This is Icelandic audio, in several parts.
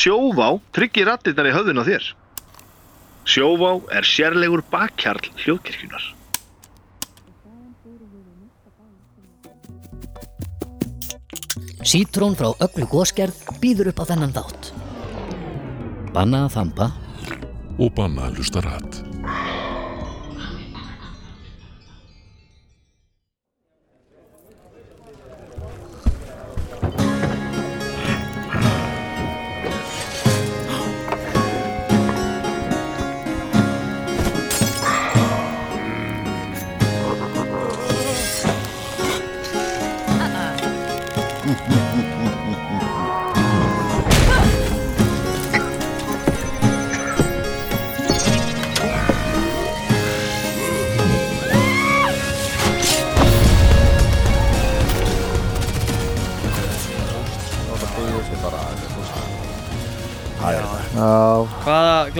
sjóvá tryggir rattirnar í höfðun á þér. Sjóvá er sérlegur bakkjarl hljóðkirkjunar. Sítrón frá öllu góskerð býður upp á þennan þátt. Banna að þampa, og banna að hlusta rætt.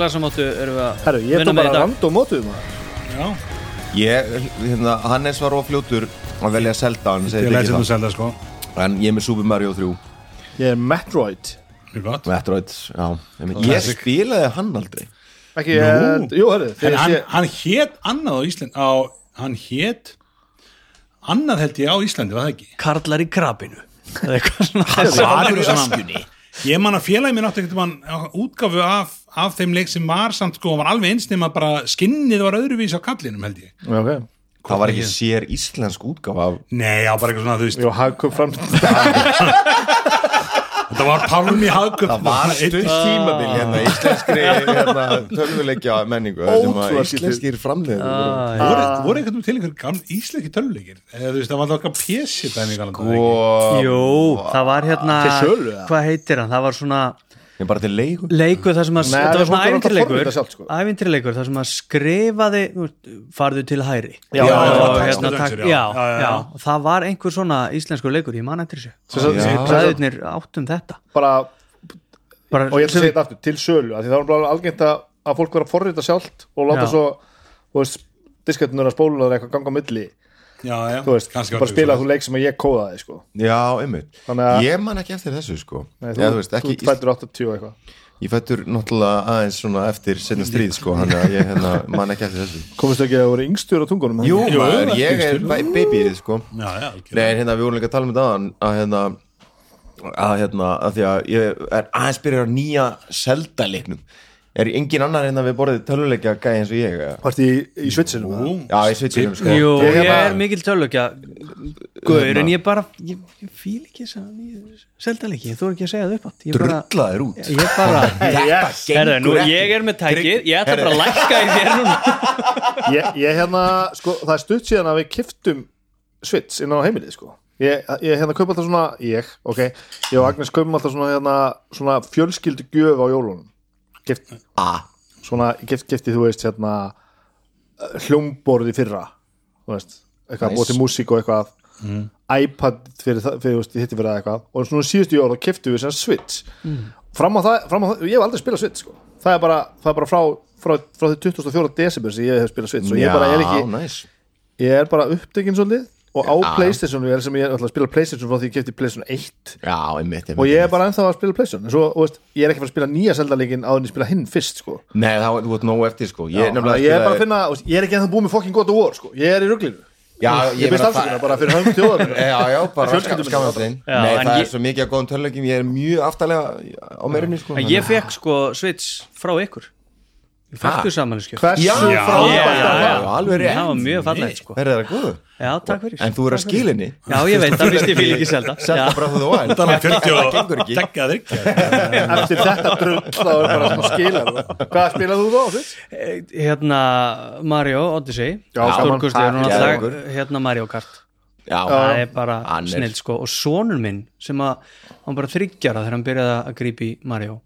Hvaða glasamáttu erum við að herru, ég tók bara dag? random mótuð maður. Ég, hérna, Hannes var ofljótur að velja Zelda hann segir ekki þetta það. selda sko. En ég er með Super Mario 3 Ég er Metroid. Metroid, já. Ég, ég spilaði hann aldrei. Ekki, ég, jú, herru hann, sé- hann hét annað á Ísland á, Hann hét Annað held ég á Íslandi, var það ekki? Karlar í krabinu. Það er eitthvað svona Það var í eitthvað svona öskjunni. Ég man að félagi mér einhvern veginn útgáfu af, af þeim leik sem var samt sko, var alveg eins nema bara skinnið var öðruvís á kallinum held ég. Já, ok. Það var ekki sér íslensk útgáfa af Nei, já, bara eitthvað svona, þú veist. Fram Þetta var Pálmi Hagkup Það var stutt tímabil hérna íslenskri hérna, tölvuleikja menningu þar sem að Ótrúlega skítið. íslenskir framleiður voru, voru einhvern veginn til einhver gaml íslenski tölvuleikir? Eða þú veist, það var okkar pjessi og Jú, það var hérna? Hvað heitir hann? Það var svona ég bara til leiku leikur þar sem að Nei, þetta var svona sjálft, sko. ævintýrleikur þar sem að skrifaði farðu til hæri Já, já, já, hérna, já, tak, já, já, það var einhver svona íslenskur leikur, ég man eftir þessu. Ræðurnir áttum þetta. Bara, bara, og ég ætla að segja þetta aftur, til sölu af Því það var bara algengt að, fólk vera að forrita sjálft Og láta Já. svo, þú veist Disketnur að spóla það eitthvað ganga á milli já, já, Þú veist, kannski bara spila þú leik sem að ég kóðaði, sko. Já, einmitt. Ég man ekki eftir þessu sko. Nei, Já, þú veist, ekki, þú fættur 80 og eitthvað. Ég fættur náttúrulega aðeins svona eftir setna stríð sko hann að ég hérna, man ekki eftir þessu. Komist ekki að voru yngstur á tungunum Jú, Jú, maður, ég er babyið sko. Já, já. Nei, hérna, við vorum líka að tala um þetta að hérna að hérna, að því að ég er aðeins byrjar á nýja Zelda-leiknum er engin annar en að við borðið töluleikja gæði eins og ég? Varst í, í svitsinum Ú, Já, ég svitsinum sko. Jú, Ég ég, hérna- er mikil tölvökja Guður, en ég bara ég, ég fíl ekki þess að seldalegi, þú er ekki að segja það upp átt ég bara, Drullaður út. Ég bara Yes. Herðu, nú, ég er með tækið, ég ætla bara að lækka í þér núna. Ég, ég hérna, sko, það er stutt síðan að við kiftum svits inn á heimilið, sko. Ég, ég hérna kaup alltaf svona, ég, ok. Ég og Agnes kaupum alltaf svona, hérna, svona fjölskyldu gjöf á jólunum Kift, A svona, kift, kifti, þú veist, hérna hljómborð í fyrra þú veist, eitthvað, Nice. nice. bóti músík og eitthvað iPad fyrir, það- fyrir, þú veist, hitti fyrir eitthvað og svona síðustu jól og kiftu við sem Switch fram á það, fram á það, ég hef aldrei spilað Switch sko. það er bara, það er bara frá frá, frá því 24. desember sem ég hef spilað Switch og ég bara er ekki, næs ég er bara upptekinn svolítið og á Playstation er sem ég er að spila Playstation frá því ég kefti Playstation 1 Já, einmitt, einmitt og ég er bara ennþá að spila Playstation. En svo, og veist, ég er ekki að fara að spila nýja seldaleikin áður en ég spila hinn fyrst sko. Nei, það var, þú vart nóg eftir sko. Ég, ég, nefnilega ég er bara að finna, ég er ekki ennþá búið með fucking God of War sko. ég er í ruglinu. Já, ég byrst afsökunar bara fyrir hönd þjóðar Já, já, bara Já, Nei, það ég- er svo mikið að góðum töluleikjum Ég er mjög aftalega á meirinni sko. En ég fekk sko Switch frá ykkur fættu saman skjöf hversu Já, já, frábært það? já. alveg rétt. Það var mjög fallegt sko. Er það góðu? Já, takk fyrir. En þú er að skilinni Já, ég veit, það finnst ég fíl ekki selda. Selda Já. bara þú væl Það er 40 Það og gengur ekki. Tekka þig. Eftir þetta drull þá er bara svona skilar hvað spilað þú þá? Eh, Hérna, Mario Odyssey. Geðveikur. Hérna Mario Kart. Já, Það er bara snill sko. Og sonur minn sem að Hann bara þryggjara þegar hann byrjaði að grípa í Mario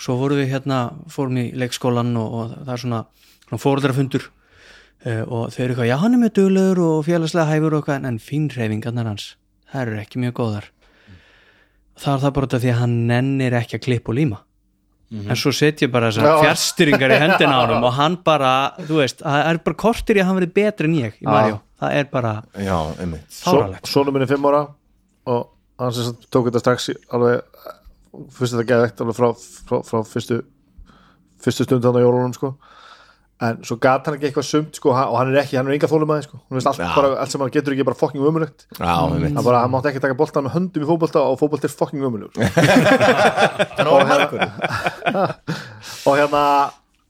Svo vorum við hérna Fórum í leikskólan og, og það er svona, svona Fóreldrafundur uh, Og þau eru eitthvað, já hann er mjög duglegur Og félagslega hæfur og eitthvað En fínreifingarnar hans, það eru ekki mjög góðar. Það er það bara af því að hann nennir ekki að klippa og líma. En svo set ég bara þessar Já. fjärstyringar í hendina á honum og hann bara, þú veist, það er bara kortir í að hann verið betri en ég í Mario það er bara já, einmitt. Svo- fáralegt Sonur minn er fimm ára og hann sem tók þetta strax alveg fyrst þetta geðvegt alveg frá, frá, frá fyrstu fyrstu stund þannig á jólunum sko. En svo gat hann ekki eitthvað sumt sko og hann er ekki, hann er enga þólumæði sko. Hann veist allt, Já. bara, allt sem hann getur ekki bara fucking umulegt Já, einmitt. hann bara, hann mátti ekki taka boltan með höndum í fótbolta og fótbolta er sko. Þannig var margur. Og hérna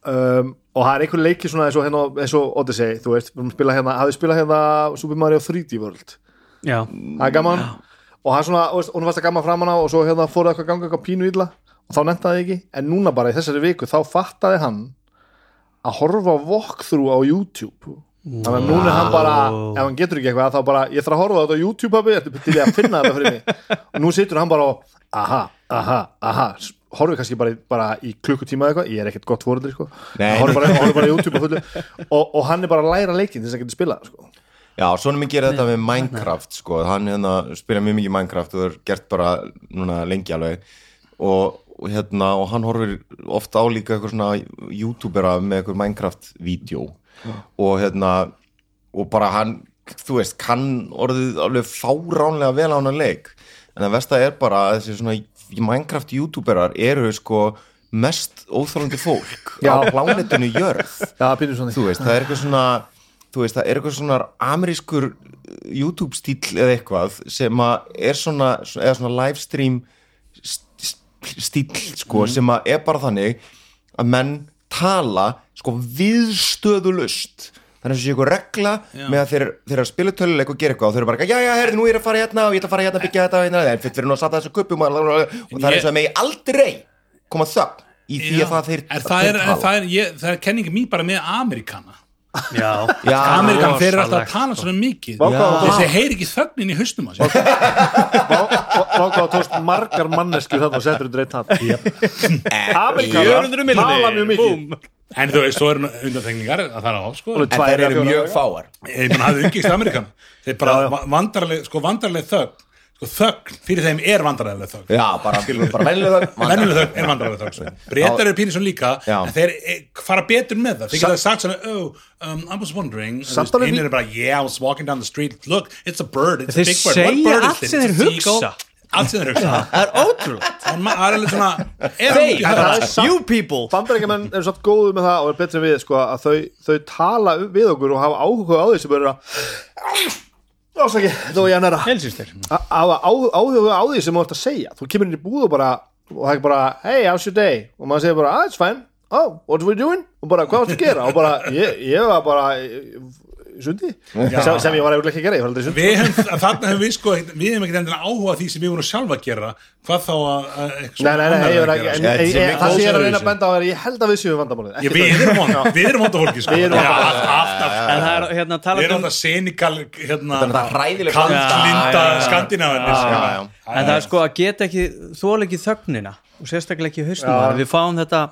um, og það er einhver leiki svona eins og, hérna, eins og Odyssey, þú veist, við spila hérna hafið spilað hérna Super Mario 3D World? Já, það er gaman og hann svona, hún varst að gaman framan á og svo hérna fór það eitthvað að ganga eitthvað pínu illa. Og þá nefntaði ekki, en núna bara í þessari viku þá fattaði hann að horfa walkthrough á YouTube. Þannig að núna er hann bara ef hann getur ekki eitthvað, þá bara, ég þarf að horfa þetta á YouTube pabbi, þetta til ég að finna þetta fyrir mig? Og nú situr hann bara og, aha, aha, aha. Horfið kannski bara, í- bara í klukkutíma eða eitthvað, ég er ekkert gott fóruður sko. Horfið bara, bara á YouTube og, og hann er bara að læra leikinn til þess að geta spilað sko. Já, svona mikið er þetta með Minecraft sko, hann hérna spila mjög mikið Minecraft og það er gert bara núna lengi alveg. Og, og hérna og hann horfir ofta á líka eitthvað svona youtubera með eitthvað Minecraft-vídeó og hérna og bara hann, þú veist, kann orðið alveg fáránlega vel á hann leik. En það versta er bara að þessi svona Minecraft youtuberar eru sko mest óþólandi fólk Já. á plánetinu jörð. Já, pínu svona þú veist, það er eitthvað svona þú veist, það er eitthvað svona amerískur YouTube stíl eða eitthvað sem að er svona eða svona livestream st- st- stíl sko, sem að er bara þannig að menn tala sko viðstöðulust þannig að þessi eitthvað regla með að þeir, þeir að spila töluleik og gera eitthvað og þeir eru bara, já, já, herri, nú er ég að fara hérna og ég ætla að fara hérna að byggja þetta og hérna, en fyrir nú að sata þessu kuppum og, og, og það er eins og að megi aldrei koma þögn í því að það þeir, er það, er, þeir er, það, er, ég, það er kenningi mín bara með Amerikana já, Já, Amerikan eru alltaf að tala svona mikið. Þessi heyri ekki þögnin í haustum á sér. Váka tókst margar manneskur þannig og settur undir eitt hatt. Amerikanar 400 milljónir, tala mjög mikið. Búm. en þú veist, svo eru undantekningar að það er á sko. En eða eru mjög fáar. Ég menn hafði umgist Amerikan þeir bara Já, já. va- vandrarleg sko þögn sko þögn fyrir þeim er vandrarleg þögn. Já, bara, bara venjuleg þögn vennileg þögn er vandrarleg þögn sko. breytar eru pínir svo líka Já. en þeir eh, fara betur með það. Þeir geta sagt svona oh, um, I was wondering. Bí- er bara yeah I was walking down the street. Look it's a bird. It's Þeir a big bird. What segja bird allt is sem it þeir hugsa. allt sem þeir hugsa. Það er ótrúlega er er Þeir, er you people. Bandarækjumenn eru satt góðu með það og er betri en við sko, að þau, þau tala við okkur og hafa áhuga á því sem eru að Ásaki, þetta var ég að næra helsýstir hafa á- því sem þú ert að segja. Þú kemur inn í búð og bara og það er bara, hey, how's your day? Og maður segir bara, ah, it's fine. Oh, what are we doing? Og bara, hvað varstu að gera? Og bara, ég, ég var bara sundi? Sem, sem ég var eiginlega ekki að gera, ég var aldrei sundi við hefum, við sko við hefum ekkert endilega áhuga því sem við vorum sjálfa að gera. Hvað þá að, ekki, sko. Það sem ég er að reyna að benda á er að ég held að við séum vandamálið. Ekki við erum vond við erum sko. Alltaf en það er hérna við talað erum um alltaf senikal hérna er kaldlinda Já, já. en það er sko að geta ekki þóla ekki þögnina og sérstaklega ekki Já. við fáum þetta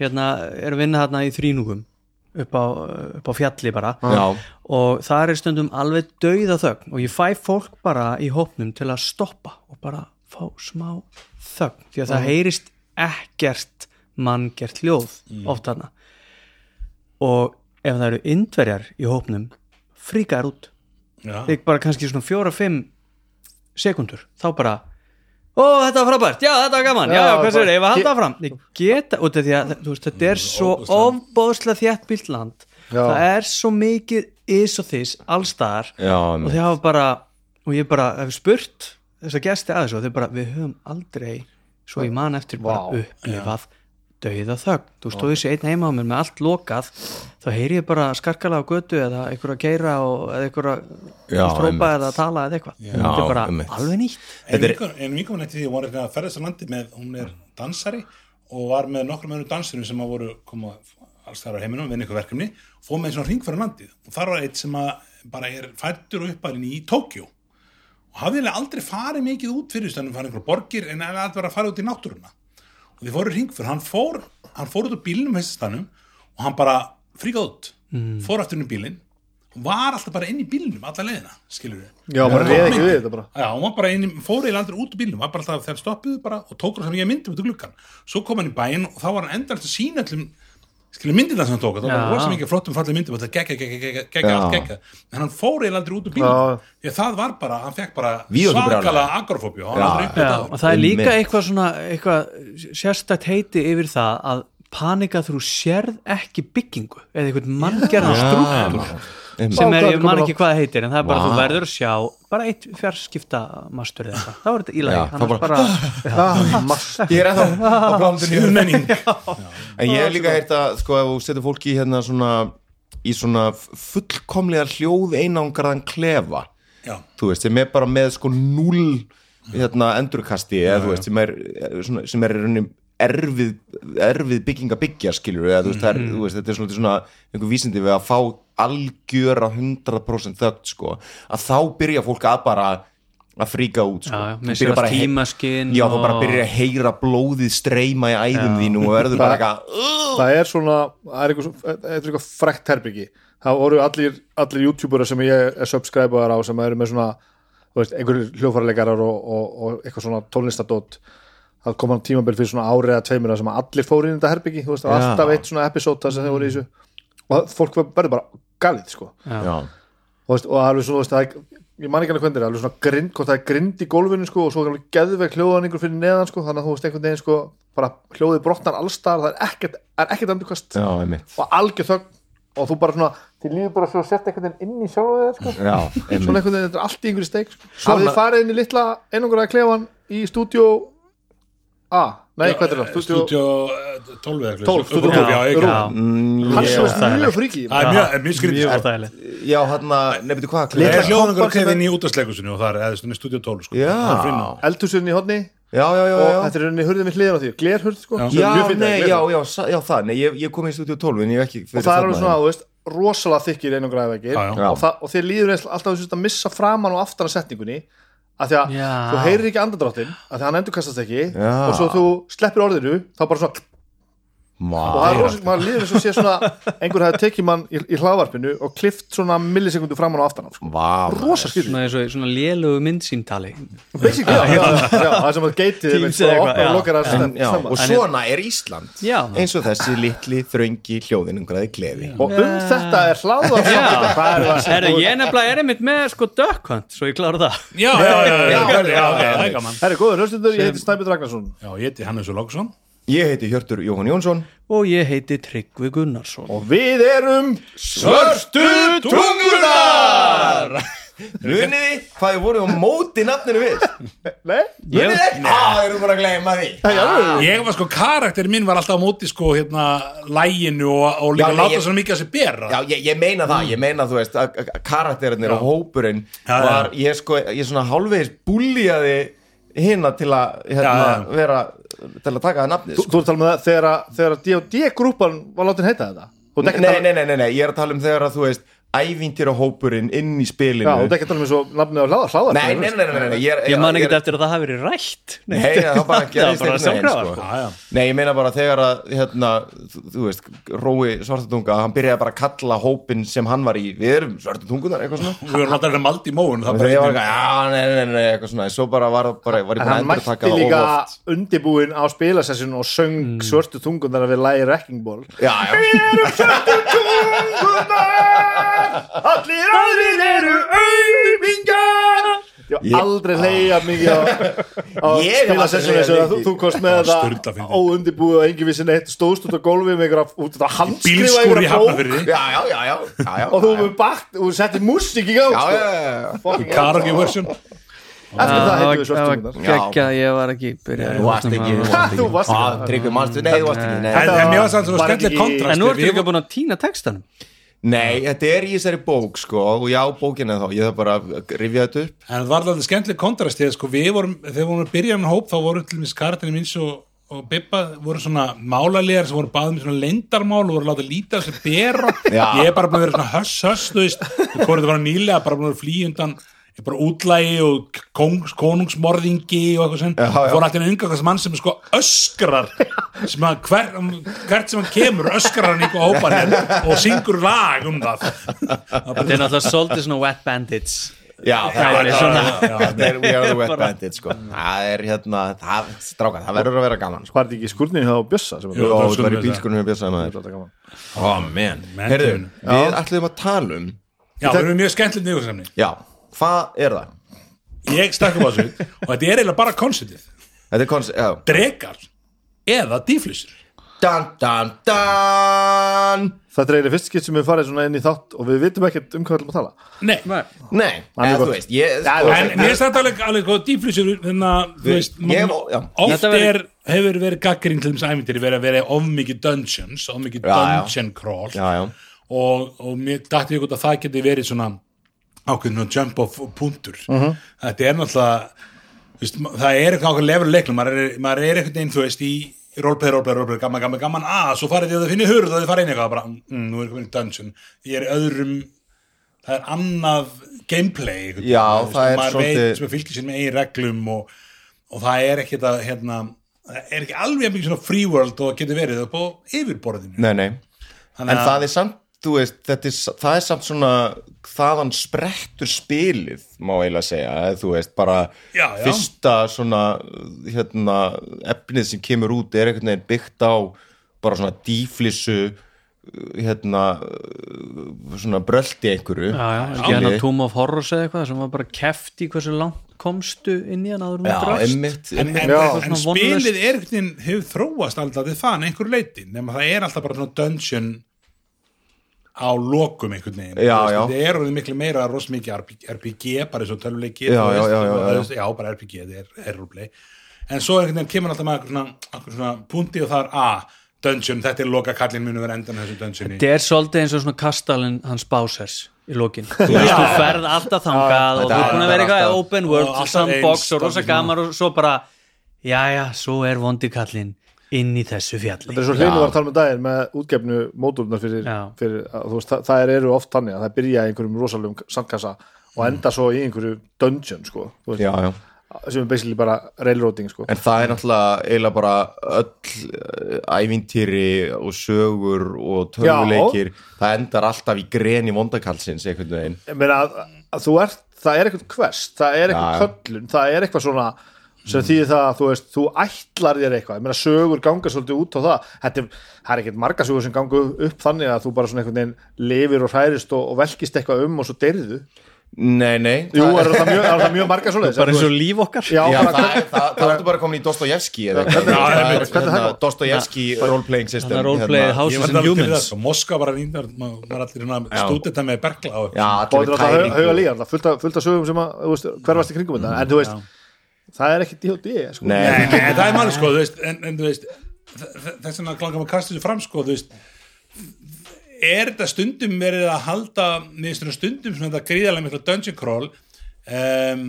hérna, erum vinna þarna í þrínúgum upp á, upp á fjalli bara. Já. og það er stundum alveg dauða þögn. Og ég fæ fólk bara í hópnum til að stoppa og bara fá smá þögn. Því að það heyrist ekkert manngert hljóð oft hana og ef það eru indverjar í hópnum fríkar út. Já. þig bara kannski svona fjóra-fimm sekundur, þá bara ó, þetta var frábært, já, þetta var gaman. Já, Já, já, hvað sér, ég var að halda áfram? Ég geta, út af því að, þú veist, þetta er svo ofbóðslega þétt bílt land. Já. það er svo mikið is og þís, allstaðar Já, og þið hafa bara, og ég bara hef spurt þess að gesti að þessu og þau bara, við höfum aldrei svo ég man eftir bara Vá. upplifað dauða þögn, þú stóð þessi einn heima á mér með allt lokað, þá heyri ég bara skarkala á götu eða einhver að keira og, eða einhver að strópa eða að tala eða eitthvað. Þetta er bara einmitt. alveg nýtt. En er- vinkomin eftir því, hún var eitthvað að ferðast á landi með, hún er dansari og var með nokkrum önnum dansurum sem að voru koma alls þar á heiminum, vinna ykkur verkefni og fóð með svona ringfæra landið. Og þar var eitt sem að bara er fættur og uppalinn í Tókjó og hafði eiginlega aldrei farið mikið út fyrir þannig að fara einhver borgir en hefði aldrei verið að fara út í náttúruna og þið fóru ringfyrir, hann fór hann fór út á bílnum heistastanum og hann bara fríkað út fór aftur inn í bílinn. Og var alltaf bara inn í bílnum alla leiðina, skilur við Já, bara reið ekki við þetta bara. Já, hún var bara inn, í- fór eiginlega aldrei út úr bílnum, var bara alltaf þegar stoppuðu bara og tók hann sem ég myndi út úr gluggan. Svo kom hann í bæinn og þá var hann endalist að sína allum skilur myndina sem hann tók það var rosa mikið flottum fallið gegga, gegga, gegga, gegga, Já. allt gegga en hann fór eiginlega aldrei út úr Já. bílum því að það var bara, hann fekk bara Já, uppgötvað. Og það er líka eitthvað svona eitthvað sérstætt heiti yfir það að panika þú sérð ekki byggingu eða eitthvað strúktur Einmitt. Sem er, ég hvað man ekki hvað það heitir en það er bara þú verður að sjá bara eitt fjarskipta mastur eða eitthvað, þá er þetta í lagi Já, annars þá bara, Ah, mast- Ég er ennþá á plánundinu Siðmenning. En ég hef líka heyrt að sko ef þú setur fólki í hérna svona í svona fullkomlega hljóð einangraðan klefa Já. þú veist, sem er bara með sko null hérna endurkasti eða þú veist, sem er, svona, sem er í rauninni erfið, erfið bygging að byggja skilur eða þú veist, það þú veist, þetta er svona, svona einhver vísindi við að fá algjöra 100% þögt sko. Að þá byrja fólk að bara að fríka út sko. Já, já, bara tímaskinn Já, þá bara og- byrjar að heyra blóðið streyma í æðum þínu og verður bara eitthvað það er svona það er eitthvað, svo- þetta eitthvað frækt herbyggi það voru allir, allir youtubera sem ég er subscriber á sem eru með svona þú veist, einhverjir hljófarleikarar og, og, og eitthvað svona tónlistadót. Það kom hann tímabil fyrir svona ári eða tveimur sem að allir fóru inn í þetta herbyggi þú veist, Já. alltaf eitt svona episode þar sem þeir voru í þessu. Og fólk verður bara galið sko. Já, og, veist, og alveg svona, það er ég man ekki alveg hvernig það er, alveg svona grind, hvort það er grind í gólfinu sko, og svo er alveg geðveg hljóðaningur fyrir neðan sko, þannig að þú veist einhvern veginn sko, bara hljóðið brotnar allstar, það er ekkert, er ekkert andurkast já, einmitt. og algjör þögn og þú bara svona, þið líður bara svo sett einhvern veginn inn í sjálfu þér sko. Já, svona einhvern veginn, þetta er allt í einhverju steik sko. Svona- hafið þið farið inn í litla einhverja klefan í stúdíó A, nei, hvað er það? Stúdíó 12 eða eitthvað. 12, stúdíó Já, 12, já, já, ekki. Mm, hann já. svo veist mjög fríki Það er mjög, mjög skrítið mjög sko. Já, hann að, nefnir hvað Það er sem kefinn í útastleikusinu og það er eða svona stúdíó 12 sko. Já. Það er frinn á. eldhúsinn í hodni Já, já, já, og já þetta er rauninni hurðin við hliðin á því, glerhurð sko, Já. það, nei, ég, ég kom í stúdíu 12 en ég hef ekki og það er alveg svona, þú veist, rosalega veggir Já, já. og, þér líður alltaf þess að missa framan og aftan að setningunni af því að Já. þú heyrir ekki andadráttin af því að hann endurkastast ekki Já. og svo þú sleppir orðinu þá bara svona og það er rosalega, maður líður eins og sé svona einhver hefði tekið mann í, í hlaðvarpinu og klift svona millisekundu framan og aftan af, sko. vá rosa skýrði svona, svona lélögu myndsýntali. Basically, já, já, já, það sem að geitið og svona er Ísland. Já. eins og þessi litli þröngi hljóðin umgræði klefi. Og um þetta er hlaðvarp er ég nefnilega er einmitt með sko dökkvönd svo ég klára það. Já, já, já, já, já, já, já, það er góður ég heiti Snæbjörn Ragnarsson. Já, ég heiti Hannes Lóksson Ég heiti Hjörtur Jóhann Jónsson. Og ég heiti Tryggvi Gunnarsson. Og við erum Svörstu tungunar Muniði hvað þið voru á móti nafninu við? Nei, Muniði ekki? Á, þeir eru bara að gleyma því. Ég var sko, karakter minn var alltaf á móti sko, hérna, læginu og, og líka Já, láta svona mikið að sér bera. Já, ég, ég meina það, ég meina þú veist að karakterinir og hópurinn Já, já. var, ég sko, ég svona hálfvegis búlíaði hinna til að hérna, Já, já. vera til að taka það nafnið Þú, sko. þú ert að tala um það þegar, D&D grúpan var látin heita þetta Þú ert ekki að nei, tala- nei, nei, nei, nei, ég er að tala um þegar að þú veist ævintýra hópurinn inn í spilinu. Já, þú ert ekki að tala um eins og nafnið á hlaðar hlaðar nei, nei, nei, nei, nei, nei, ég, er- ég man er- eftir að það hafi verið rætt. Nei, bara Það var bara einhvern veginn, sjálfkrafa. sko. Já, já. Nei, ég meina bara þegar að hérna, þú, veist, Rói Svartatunga hann byrjaði bara að kalla hópin sem hann var í við erum Svartatungunar, eitthvað svona. Við vorum alltaf að maldi í móun já, nei, nei, nei, eitthvað svona svo bara var, bara, var ég búin að hann endur mætti taka það líka of oft undibúin á Allir aðrir eru auðmingar Ég hef aldrei hleyja mikið á, á hlegið eins og að þú, þú kost með fyndið. óundibúið og engin vissi neitt stóðst út á gólfi með einhverja út þetta handskrifa einhverja bók. Já, já, já, já, já, já og þú hefur bakt og settir músík í gang Já, sko. Karaoke version. Eftir það heitum við það var geggja, ég var ekki byrjað Þú varst ekki, þú varst ekki nei, þú varst ekki En, mér var sann svona Var skemmtileg kontrast en nú ertu líka búin að týna textanum nei, þetta er í þessari bók, sko og já, bókin er þá, ég þarf bara að rifja þetta upp. En það var alveg skemmtileg kontrast því að sko við vorum, þegar við vorum að byrja með hóp þá voru til mér karakterinn minns og, og Bibba voru svona málalegar sem voru baðum svona lendarmál og voru látað lítið að sér bera. Ég er bara búin að vera svona höss höss þú veist, við vorum þetta var nýlega bara búin að vera flý undan bara útlægi og konungsmorðingi og eitthvað sem, fór alltaf unga hvers mann sem sko öskrar sem að hver, hvert sem hann kemur öskrar hann ykkur hópaninn og syngur lag um það. Þetta er náttúrulega svolítið svona wet bandits. Já, það er svona Það. We are the wet bandit sko. Það er hérna, það, stráka, það verður að vera gaman sko. Hvað er þetta ekki skurnin hjá Bjössa sem er Jú. Ó, það það var í maður. Þetta gaman. Ó, man. Man, Heyrðu, man. við ætlum að tala um Já, við erum mjög skemmtilegt nýgursamni Já, hvað er það? Ég stakk upp á þessu og þetta er eiginlega bara konceptið. Þetta er koncept, já. Drekar eða dýflissur. Dan, dan, dan Þetta er eiginlega fyrst skipt sem við farið svona inn í þátt og við vitum ekkert um hvað við ætlum að tala. Nei, Nei, er eða þú veist ég, Já, sko, en er þetta alveg, alveg dýflissur þannig að, þú veist Ég- man- já. oft er, hefur verið gaggrín til þess æfintir verið að vera of mikið dungeons of mikið Já, já. dungeon crawl Já, já. Og, og mér dætti ykkur að það geti verið svona ákveðin jump off punktur. Mhm. þetta er náttúrulega veist, það er eitthvað ákveðin lefur leiknum. Maður er, maður er einhvern veginn, þú veist, í roleplay, roleplay, roleplay, gaman, gaman, gaman, að, svo farið þið að þið finnir hurð og þið farið inn eitthvað, bara, mm, nú er komin í dungeon. Ég er öðrum það er annað gameplay einhvern Já, veginn, þú veist, það er maður svolítið- veit sem er fylgir sér með eigin reglum og, og það er ekki þetta, hérna það er ekki alveg mikið svona free world og getur verið upp á yfirborðinu. Nei, nei. Þannig En að- það er samt, veist, er, það er samt svona þaðan sprettur spilið, má eiginlega segja, eða þú veist, bara Já, já. fyrsta svona, hérna, efnið sem kemur út er einhvern veginn byggt á bara svona dýflissu, hérna, svona bröldi einhverju. Hérna Tomb of Horrors eða eitthvað sem var bara keft í hversu langt komstu inn í hann áður en Já, þú drast einmitt, en, einmitt. en, en spilið er einhvern veginn hefur þróast alltaf það en einhver leiti nema það er alltaf bara svona dungeon á lokum einhvern veginn. Já, já. þetta er miklu meira rosa mikið RPG, bara eins og tölvuleiki Já, þú já, veist, já, já, þú já. veist, já, bara RPG, þetta er, er roleplay en svo einhvern veginn kemur alltaf með einhver svona, punti og það er að dungeon, þetta er loka kallin munu vera endan þessu dungeoni. Þetta er svolítið eins og svona kastalinn hans Bowsers í lokin. Þú veist, þú ferð alltaf þangað og þú er búin að er vera eitthvað open world, sandbox eins, og rosa gamar og svo bara jæja, svo er vondi kallinn inn í þessu fjalli. Þetta er svo hlinu var að tala með daginn með útgefnu mótornar fyrir, fyrir að, þú veist, það, það er, eru oft þannig að það byrja í einhverjum rosalegum sandkassa og enda svo í einhverju dungeon sko, þú veist, Já, já. sem er basically bara railroading sko. En það er náttúrulega eiginlega bara öll uh, ævintýri og sögur og tölvuleikir það endar alltaf í greni vondakallsins einhvern veginn. Að, að þú ert, það er eitthvað quest það er eitthvað köllun, það er eitthvað svona sem þýðir það að þú veist, þú ætlar þér eitthvað, ég meina sögur ganga svolítið út á það, þetta er, það er ekkert marga sögur sem ganga upp þannig að þú bara svona einhvern veginn lifir og hærist og, og velkist eitthvað um og svo deyrðu, Nei, nei. Jú, það- er það mjög, er það mjög marga svoleiðis? Bara eins og líf okkar. Já, Já, það, það, það ertu bara komin í er hvernig hérna, það? Dostojevski role-playing system. Þannig að roleplayið hérna. Houses var and til Humans maður er allir hérna stúdenta með bergla Já, allir þetta með líka það er fullt af- sögum sem hverfast í kringum þetta. En þú veist, það er ekki D.O.D. Sko. Nei, Nei, nei, það er mann sko, veist, en, en þú veist þess vegna klangar maður að kasta þessu fram sko, þú veist er þetta stundum verið að halda með stundum svona þetta gríðarlega mikla dungeon crawl um,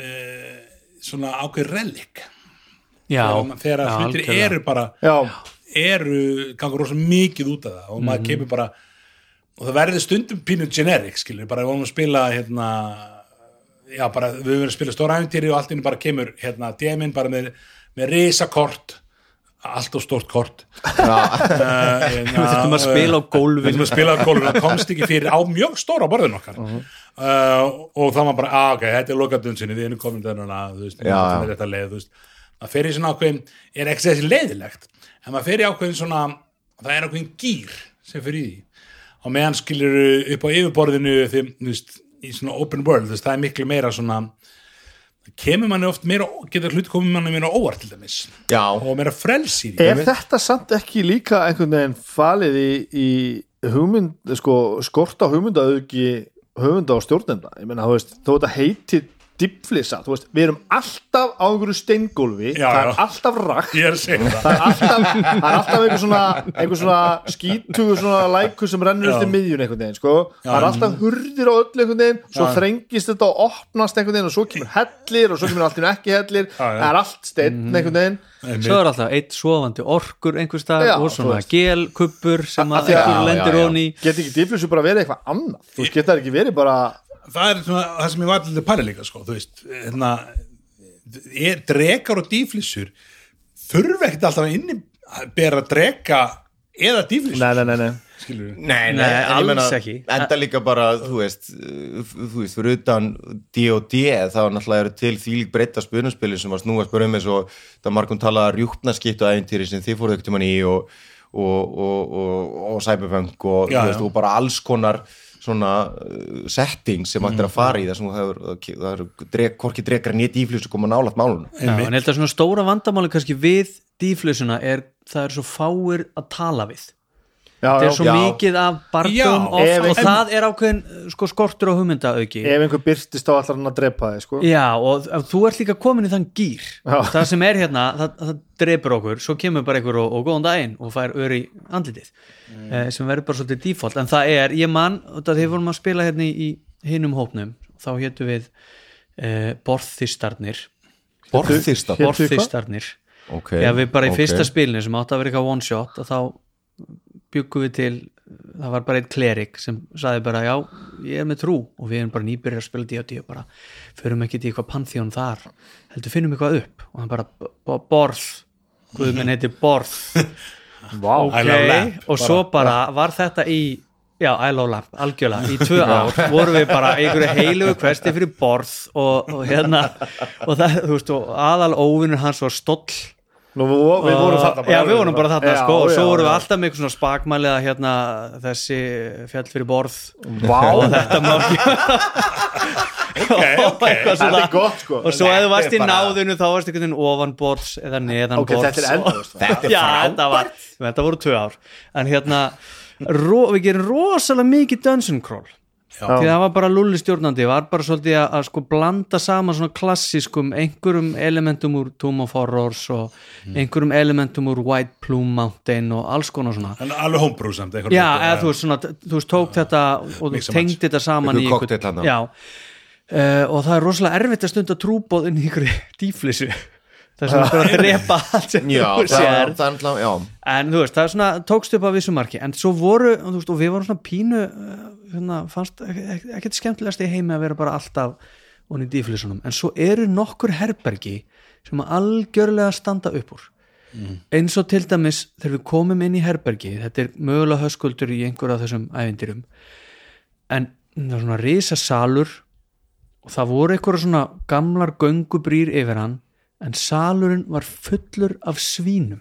uh, svona ákveð relic Já, þegar, þegar já, hlutir eru bara já, eru, gangur rosa mikið út af það og maður kemur bara og það verður stundum pínu generic skilur, bara við vorum að spila hérna, já bara við höfum verið að spila stóra æfintýri og allt inni bara kemur hérna DM-in bara með, með risakort. Allt og stórt kort. Uh, Við þurftum að spila á við gólfinu þurfum að spila á gólfinu. Það komst ekki fyrir á mjög stóra borðin okkar. Uh, og þá var bara, að ok, þetta er lokadunsinni, við erum komin þennan að þú veist, Já, já. þetta er þetta leið, þú veist. Maður fer í svona ákveðin, er ekki þessi leiðilegt en maður í ákveðin svona það er ákveðin gýr sem fer í því. Og meðan skilur upp á yfirborðinu veist, í svona open world veist, það er miklu meira svona kemur manni oft meira, getur hluti komið manni meira óvart til dæmis. Já, og meira frelsi í því. er þetta samt ekki líka einhvern veginn falið í, í hugmynd, sko, skort á hugmyndaauki höfunda og stjórnenda? Ég meina, þú veist, þó þetta heiti dipflisa, þú veist, við erum alltaf á einhverju steingólfi, Já, það er já. alltaf rakt er það er alltaf, það er alltaf einhver svona einhver svona skítugu svona lækur sem rennur Já. eftir miðjun einhvern veginn sko. það er Já. alltaf hurðir á öll einhvern veginn svo Já. þrengist þetta og opnast einhvern veginn og svo kemur hellir og svo kemur allt í einu ekki hellir Já, já. það er allt steinn einhvern veginn Svo er alltaf eitt svofandi orkur einhvers Já, og svona gelkuppur sem að einhver Já, lendir já, já. honi geti ekki dýflissu bara verið eitthvað annað þú það ekki verið bara það er svona, það sem ég var til að pæla líka sko, þú veist, hérna er drekar og dýflissur þurfa ekkert alltaf að inni að bera dreka eða dýflissur nei, nei, nei, nei. Nei, nei, alls meina, ekki. Enda líka bara, þú veist þú veist, fyrir utan D&D þá náttúrulega eru til þvílík breytta spunarspili sem að snúa spörum eins og það margum talaða rjúpnaskiptu æfintýri sem þið fóruð ekkert um hann í og, og, og, og, og cyberpunk og, Já, þú veist, og bara alls konar svona uh, setting sem hægt er að fara í þú hefur, það eru hvorki drekar nýtt íflýs að koma nálægt málunum Já, en ég held að svona stóra vandamáli kannski við dýflösuna er það er svo fáir að tala við það er svo já. mikið af Já, oft ef- og það er ákveðin sko, skortur á hugmyndaauki ef einhver byrtist þá allar hann að drepa þig sko. Já, og þú ert líka komin í þann gýr það sem er hérna, það, það drepur okkur svo kemur bara einhver og, og góðan daginn og fær öri andlitið eh, sem verður bara svolítið default, en það er, ég man þetta þegar við vorum að spila hérna í, í hinum hópnum, þá hétu við eh, hvað? borðþistarnir okay, Já, við bara í ok. fyrsta spilinu sem átti að vera eitthvað one shot og þá byggum við til það var bara einn klerik sem saði bara já, ég er með trú. Og við erum bara nýbyrjar að spila D&D og bara förum ekki til eitthvað panþjón þar heldur finnum eitthvað upp. Og hann bara borð, guðminn heitir borð. Lamp, ok, og svo bara var þetta í já, I love lamp, algjörlega. Í tvö ár vorum við bara einhverju heilugu kvesti fyrir borð og, og hérna og það, þú veist, og aðal óvinnur hans var stóll Nú, við, vorum þarna bara já, við vorum bara þarna Já, sko og svo vorum við alltaf með eitthvað svona spakmæli að hérna þessi fjall fyrir borð. Vá, og þetta má ekki okay, okay. þetta er gott sko. Og svo ef þú varst í Þetta bara- náðinu þá varst einhvern veginn ofan borðs eða neðan Ok, borðs þetta er endalaust. Þetta er já, þetta var, þetta voru tvö ár. En hérna, ro, við gerum rosalega mikið dungeon crawl því það var bara lulli stjórnandi var bara svolítið að, að sko blanda saman svona klassískum einhverjum elementum úr Tomb of Horrors og einhverjum elementum úr White Plume Mountain og alls konar svona. En alveg homebrew samt já, eða þú veist svona, þú veist, tók þetta og tengdi þetta saman í já, uh, og það er rosalega erfitt að stunda trúbóð inn í ykkur dýflissu það sem er bara að drepa allt sem Já, þú það, sér það er náttúrulega, já. En þú veist, það er svona, tókst upp á vissu marki. En svo voru, þú veist, og við vorum svona pínu uh, hérna, fannst ek- ek- ekkert skemmtilegast í heimi að vera bara alltaf onni í dýflissunum, en svo eru nokkur herbergi sem að algjörlega standa upp úr. Eins og til dæmis þegar við komum inn í herbergi þetta er mögulega höskuldur í einhver af þessum ævindirum en það er svona risa salur og það voru einhverja svona gamlar göngubrýr yfir hann en salurinn var fullur af svínum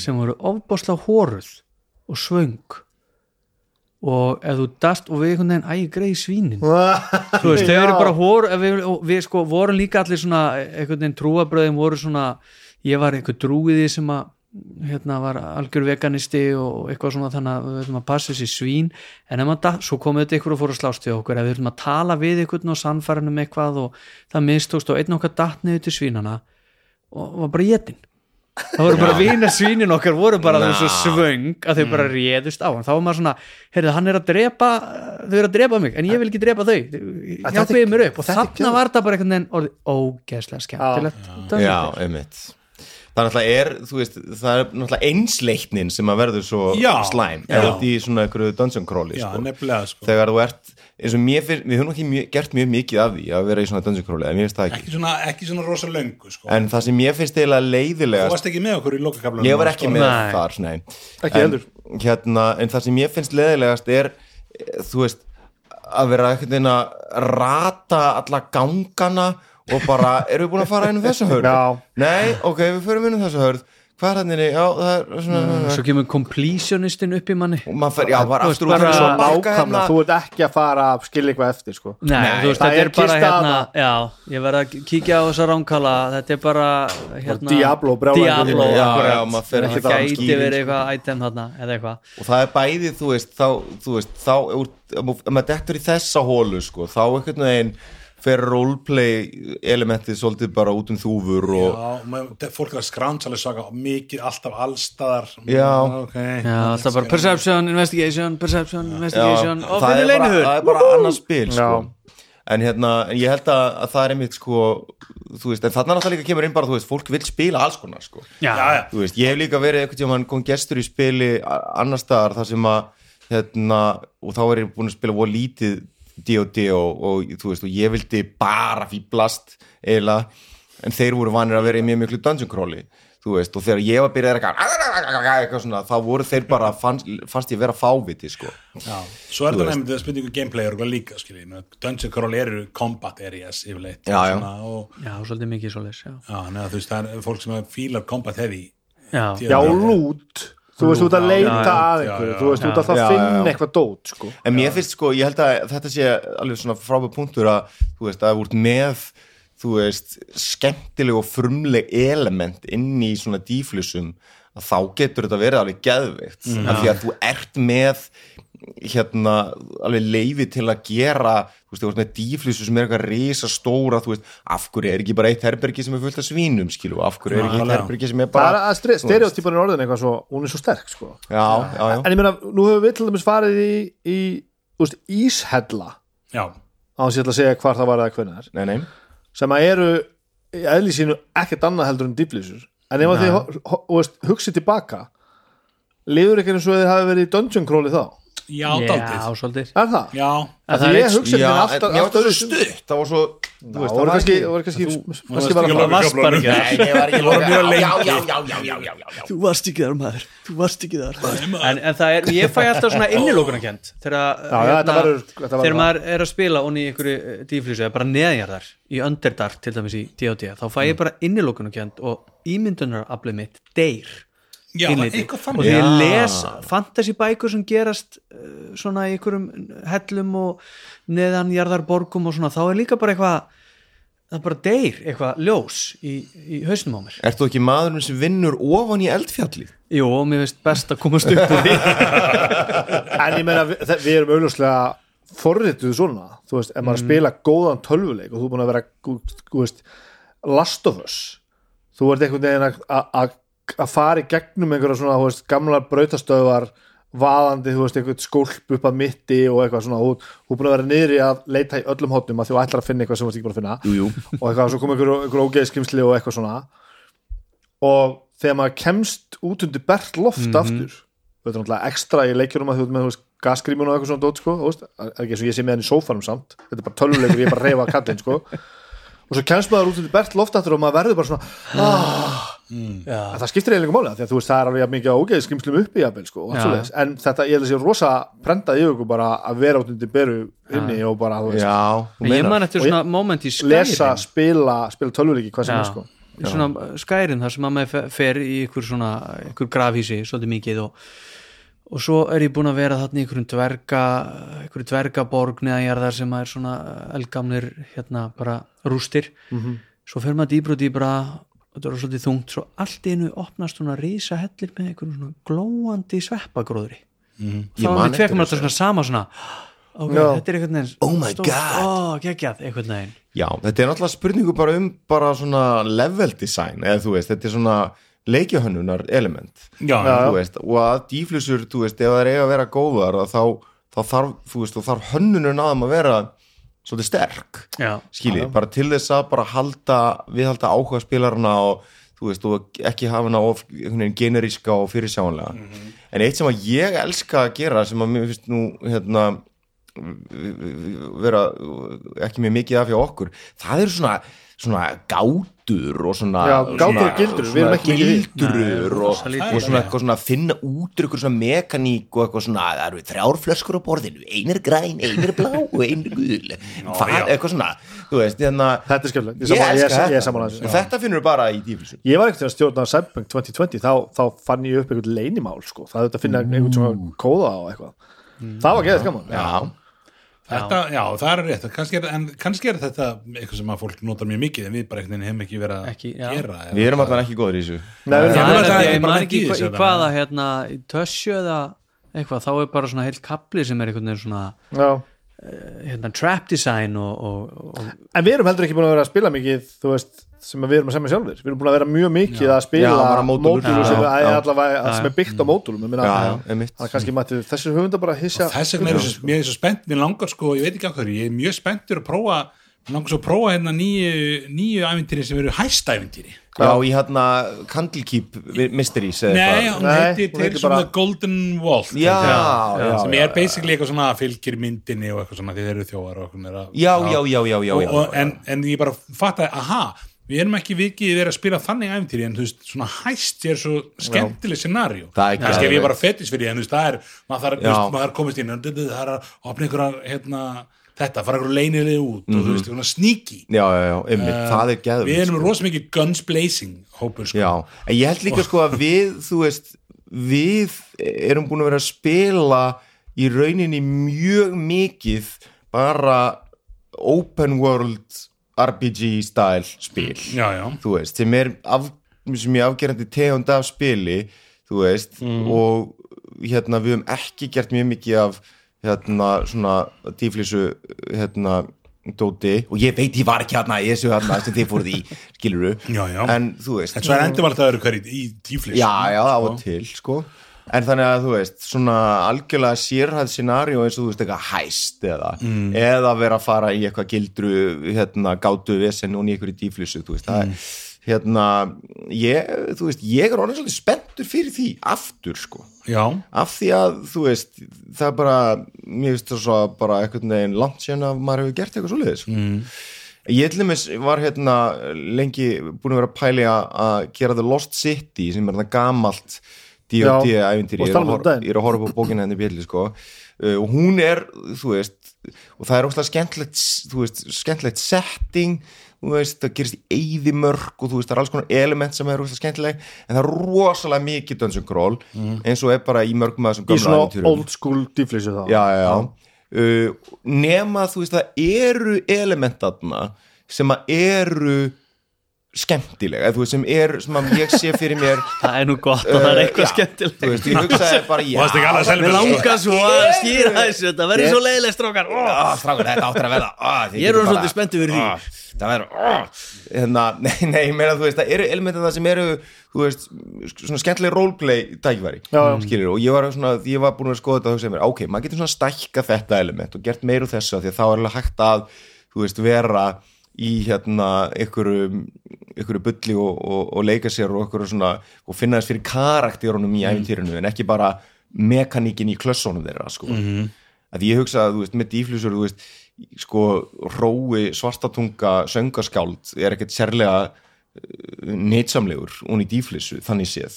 sem voru ofbáslega hóruð og svöng. Og ef þú dast og við einhvern veginn ægi greið svínin. Þú veist, þau eru bara hóru við, við sko vorum líka allir svona einhvern veginn trúabröðin voru svona ég var einhver trúiði sem að hérna var algjör veganisti og eitthvað svona þannig að við höfum að passa þessi svín. En ef maður, da- svo komið þetta ykkur og fór að slást við okkur ef við höfum að tala við ykkur og sannfæran um eitthvað og það mistókst og einn okkar datt niður til svínana og var bara jetin það voru bara vina svínin okkar voru bara þessu svöng að þau bara réðust á hann. Þá var maður svona, heyrðu hann er að drepa þau eru að drepa mig, en ég vil ekki drepa þau. Hjálpiði er- mér upp. og þetta er þarna var þetta bara einhvern Það er náttúrulega er, þú veist, það er náttúrulega einsleitnin sem að verður svo Já, slæm já. eða í svona einhverju dungeon crawli Já, sko. nefnilega sko þegar þú ert, eins og mér finnst við höfum ekki mjög, gert mjög mikið af því að vera í svona dungeon crawli, en mér finnst það ekki ekki svona, ekki svona rosa löngu sko en það sem mér finnst eiginlega Þú leiðilegast varst ekki með okkur í lokakaflanum ég var ekki með Nei. þar, nei Ekki en, heldur. hérna, en það sem ég finnst leiðilegast er eh, þú veist að vera að rata alla gangana og bara, erum við búin að fara inn um þessa hörð? Já. Nei, ok, við förum inn um þessa hörð hvað er hann Já, það er svona svo kemur completionistin upp í manni. Og maður fer, já, bara aftur út hérna. þú ert ekki að fara að skilja eitthvað eftir sko. Nei, Nei, þú veist, það þetta er bara hérna já, ég verð að kíkja á þessa ránkala. Þetta er bara hérna, Diablo. Diablo, Já, já, maður fer ekki það. gæti verið sko. eitthvað item þarna eða eitthvað. Og það er bæði, þú veist, þá, þú veist, þá, ef maður dettur í þessa hólu, sko, þá einhvern veginn fer roleplay elementið svolítið bara út um þúfur og Já, maður- fólk er að skráns alveg svaka mikið, alltaf allstaðar Já. ok já, alltaf bara perception, investigation perception, Já, investigation og það, finnir er leinihur það er bara annars spil sko. Já. en hérna, en ég held að, að það er einmitt sko, þú veist, en þarna náttúrulega líka kemur inn bara, þú veist, fólk vil spila alls konar sko. já, Já, já. þú veist, ég hef líka verið einhvern tíma kom gestur í spili a- annars staðar þar sem að, hérna og þá er ég búin að spila voru lítið D&D og, og þú veist, og ég vildi bara fýblast eiginlega, en þeir voru vanir að vera í mjög miklu dungeon crawli þú veist, og þegar ég var byrjað eitthvað, eitthvað svona, þá voru þeir bara fannst, fannst ég vera fáviti sko. Já, svo er þetta nefndið að spurningu gameplay og eitthvað líka, skiljið, Dungeon Crawl eru combat areas yfirleitt Já, já. Svona, og, já, svolítið mikið svoleiðis já, já, neða, þú veist, það er fólk sem fílar combat heavy. Já, Já, að- lút Þú veist, þú ert að leita að einhverju Þú veist, þú ert alltaf að já, já. eitthvað dót sko. en mér finnst sko, ég held að þetta sé alveg svona frábæð punktur að þú veist, að ert með þú veist, skemmtileg og frumleg element inn í svona díflusum að þá getur þetta verið alveg geðveikt. Mm, af því að þú ert með hérna alveg leifi til að gera þú veist, þú veist með díflusu sem er eitthvað risa stóra, þú veist, af hverju er ekki bara eitt herbergi sem er fullt af svínum, skilu af hverju er ekki eitt herbergi sem er Það bara er stereotypan er orðin eitthvað svo Hún er svo sterk sko. já, já, já, En ég meina, nú hefur við til dæmis farið í, í þú veist, íshella. Já, á þess að ég ætla að segja hvar það var eða hvernig er nei, nei. Sem að eru í eðli sínu ekkert annað heldur en dýflýsur en ef þið hugsið tilbaka liður ekki eins og þið hafi verið í dungeon crawli þá já, já, daldið svolítið. Er það? Já, er ég eitt- hugsa Já, þetta en alltaf mér var þetta svo öðruvísi. stutt. það var svo, þú það var kannski, kannski, varst kannski ekki var alveg- það varst bara ekki Nei, ég var ekki voru mjög já, lengi. já, já, já, já, já, já, já. þú varst ekki þar maður. Þú varst ekki þar. En, en það er, ég fæ alltaf svona innilókunarkent þegar, það. maður er að spila onni í einhverju dýflýsu eða bara neðjarðar í Underdark til dæmis í D&D þá fæ ég bara innilókunarkent og ímyndunaraflið mitt deyr já, er og því ég les fantasybækur sem gerast uh, svona í einhverjum hellum og neðanjarðarborgum og svona þá er líka bara eitthvað það bara deyr eitthvað ljós í, í hausnum á mér. Ert þú ekki maðurinn sem vinnur ofan í eldfjalli? Jú, og mér finnst best að komast upp úr því. En ég meina, við, við erum augljóslega forrituð svona, þú veist, ef maður spila góðan tölvuleik og þú er búin að vera veist, Last of Us þú ert einhvern veginn að- að fara í gegnum einhverja svona, veist, gamlar brautastöðvar vaðandi, þú veist, einhvern skólp upp að mitti og eitthvað svona, þú er búin að vera niðri að leita í öllum hóttum að þú ætlar að finna eitthvað sem þú ert ekki búin að finna Jú, jú. og eitthvað, svo kom einhver, einhver ógeðskrimsli og eitthvað svona og þegar maður kemst út undir bert loft aftur þetta er náttúrulega ekstra í leikjunum að þú ert með veist, gasgrímun og eitthvað svona dót sko, þú veist, er ekki eins og ég sé með hann í sófanum samt þetta er bara tölvuleikur, ég er bara að reyfa kallinn sko. Og svo kemst maður út undir bert loft aftur og maður verður bara svona ah, Já, en það skiptir eiginlega máli af því að þú veist það er alveg mikið ógeðskrimslum uppi jafnvel sko, og allt Já. svoleiðis. en þetta ég held að sé rosa prendað í ykkur bara að vera út undir beru inni og bara þú veist, Já, ég man eftir svona moment í lesa, Skyrim. spila, spila tölvuleiki hvað sem er sko. Í svona Skyrim þar sem að maður fe- fer í ykkur svona, ykkur grafhísi svolítið mikið og, og svo er ég búin að vera þarna í ykkur dverga ykkur dvergaborg neðanjarðar sem er svona elgamnir hérna bara rústir Mhm. svo fer maður dýbra og dýbra og þetta er svolítið þungt, svo allt einu opnast svona rísa hellir með ykkur svona glóandi sveppagróðri Ég þá man við eftir tvekkum alltaf svona sama svona ok, Já. þetta er einhvern veginn Oh my stórt, God. ó, geggjað, einhvern veginn Já, þetta er náttúrulega spurningu bara um bara svona level design eða þú veist, þetta er svona leikjahönnunar element. Já, þú veist, og að dýflusur, þú veist, ef það er eiga að vera góðar að þá, þá þarf, þú veist, þá þarf hönnunum aðum að vera svolítið sterk skiljið, bara til þess að bara halda, viðhalda áhuga spilarana og þú veist, og ekki hafa hana of generíska og fyrirsjáanlega. En eitt sem að ég elska að gera sem að mér finnst nú hérna vera ekki með mikið af hjá okkur það eru svona, svona gátur og svona Já, gátur svona, og gildrur, við erum svona gildrur og, og svona eitthvað svona finna út eitthvað svona mekaník og eitthvað svona það eru þrjár flöskur á borðinu, ein er græn ein er blá og ein er gul. Eitthvað svona, þú veist hérna, Þetta er skemmtilegt, er þetta. finnur við bara í dýflisum Ég var ekkert að stjórna Cyberpunk 2020 þá, þá fann ég upp einhvern leynimál sko. það er þetta að finna einhvern svona kóða á eitthvað. Það var geðið gaman. Já, Þetta, já, það er rétt, kannski er, en kannski er þetta eitthvað sem að fólk notar mjög mikið en við bara einhvern veginn hefum ekki verið að gera eða- við erum alltaf ekki góður í þessu. Nei, við erum- er er, ekki ekki í þessu, í hvaða hérna, í tösju eða eitthvað, þá er bara svona heilt kapli sem er einhvern veginn svona Já. hérna, trap design og, og, og En við erum heldur ekki búin að vera að spila mikið þú veist, sem við erum að semja sjálfur við erum búin að vera mjög mikið að spila Já, bara módúlur. módúlur sem, sem er byggt á ég einmitt. þannig að kannski mætti þessir höfundar bara hissja þess vegna er er svo spennt mér langar sko, ég veit ekki af hverju, ég er mjög spenntur að prófa, mér langar svo að prófa hérna nýju, nýju ævintýri sem eru hæstævintýri já, í hérna Candlekeep Mysteries eða Nei, eitthvað. hún from bara- the Golden Vault ég. sem er basically eitthvað svona fylgir myndinni og eitthvað svona þeir eru þjóðar og, eitthvað er að- já, já, já, já, já, og, já, og, en, en ég bara fattaði, aha við erum ekki vikið verið að spila þannig æfintýri en þú veist, svona hæst er svo skemmtileg scenario. Kannski ef ég bara fetis fyrir því en þú veist, það er maður þarf, þarf komist inn það er að opna einhverja, hérna þetta, fara einhverju leinilegi út og þú veist, svona sneaky. Já, já, já, einmitt, það er geðvikt við erum rosa mikið guns blazing hópur, sko. Já, en ég held líka sko að við, þú veist, við erum búin að vera að spila í rauninni mjög mikið bara open world RPG style spil, já, já, þú veist, sem er af, sem er afgerandi tegund af spili, þú veist, og hérna við höfum ekki gert mjög mikið af hérna svona tíflísu hérna dóti. Og ég veit ég var ekki hérna í þessu hérna sem þið fóruð í, skiluru Já, en þú veist en svo er endur alltaf öðru hverju í tíflis já, já, á og til, sko en þannig að þú veist, svona algjörlega sérhæð scenario eins og þú veist eitthvað hæst eða, Mm. eða vera að fara í eitthvað gildru, hérna, gátu vesen og í einhverju díflissu, þú veist, það Mm. er hérna, ég, þú veist ég er orðin svolítið spenntur fyrir því aftur, sko, já, af því að þú veist, það er bara mér finnst það svo bara einhvern veginn langt síðan að maður hefur gert eitthvað svoleiðis sko. Mm. Ég til dæmis var hérna lengi búin að vera pæli að- gera The Lost City sem er þarna gamalt Og ég er að horfa upp á bókina henni bjelli sko. Uh, og hún er, veist og það er óslega skemmtilegt þú veist, skemmtilegt setting veist, það gerist í eyðimörk og það er alls konar element sem er óslega skemmtileg en það er rosalega mikið Dungeon Crawl eins og er bara í mörgum að þessum í gömlu svona ævintýrum. old school dýflísu þá. Já, já, já. Uh, nema þú veist það eru elementatna sem að eru skemmtileg eða þú veist sem er, sem að ég sé fyrir mér það er nú gott og það er eitthvað já, skemmtilegt þú veist, ég hugsaði bara já, sko. langar svo að skýra þessu Þetta verður svo leiðileg strókar ah, strákur, þetta áttur að verða ah, Ég er bara- svolítið spenntur fyrir því. það verður hérna, nei, nei, ég meina þú veist það eru elementin það sem eru þú veist, svona skemmtileg roleplay já. skilur og ég var svona, ég var búin að skoða þetta og hugsaði mér, ok, maður getur svona stækka þetta element og gert meir úr þessu af því að þá er alveg hægt að, þú veist, vera í hérna einhverju, einhverju bulli og, og, og leika sér og svona og finna þess fyrir karakterunum í æfintýrinu en ekki bara mekaníkin í klössónum þeirra sko. -hmm. að ég hugsa að þú veist sko rói svartatunga söngaskáld er ekkert sérlega neitsamlegur hún í dýflissu, þannig séð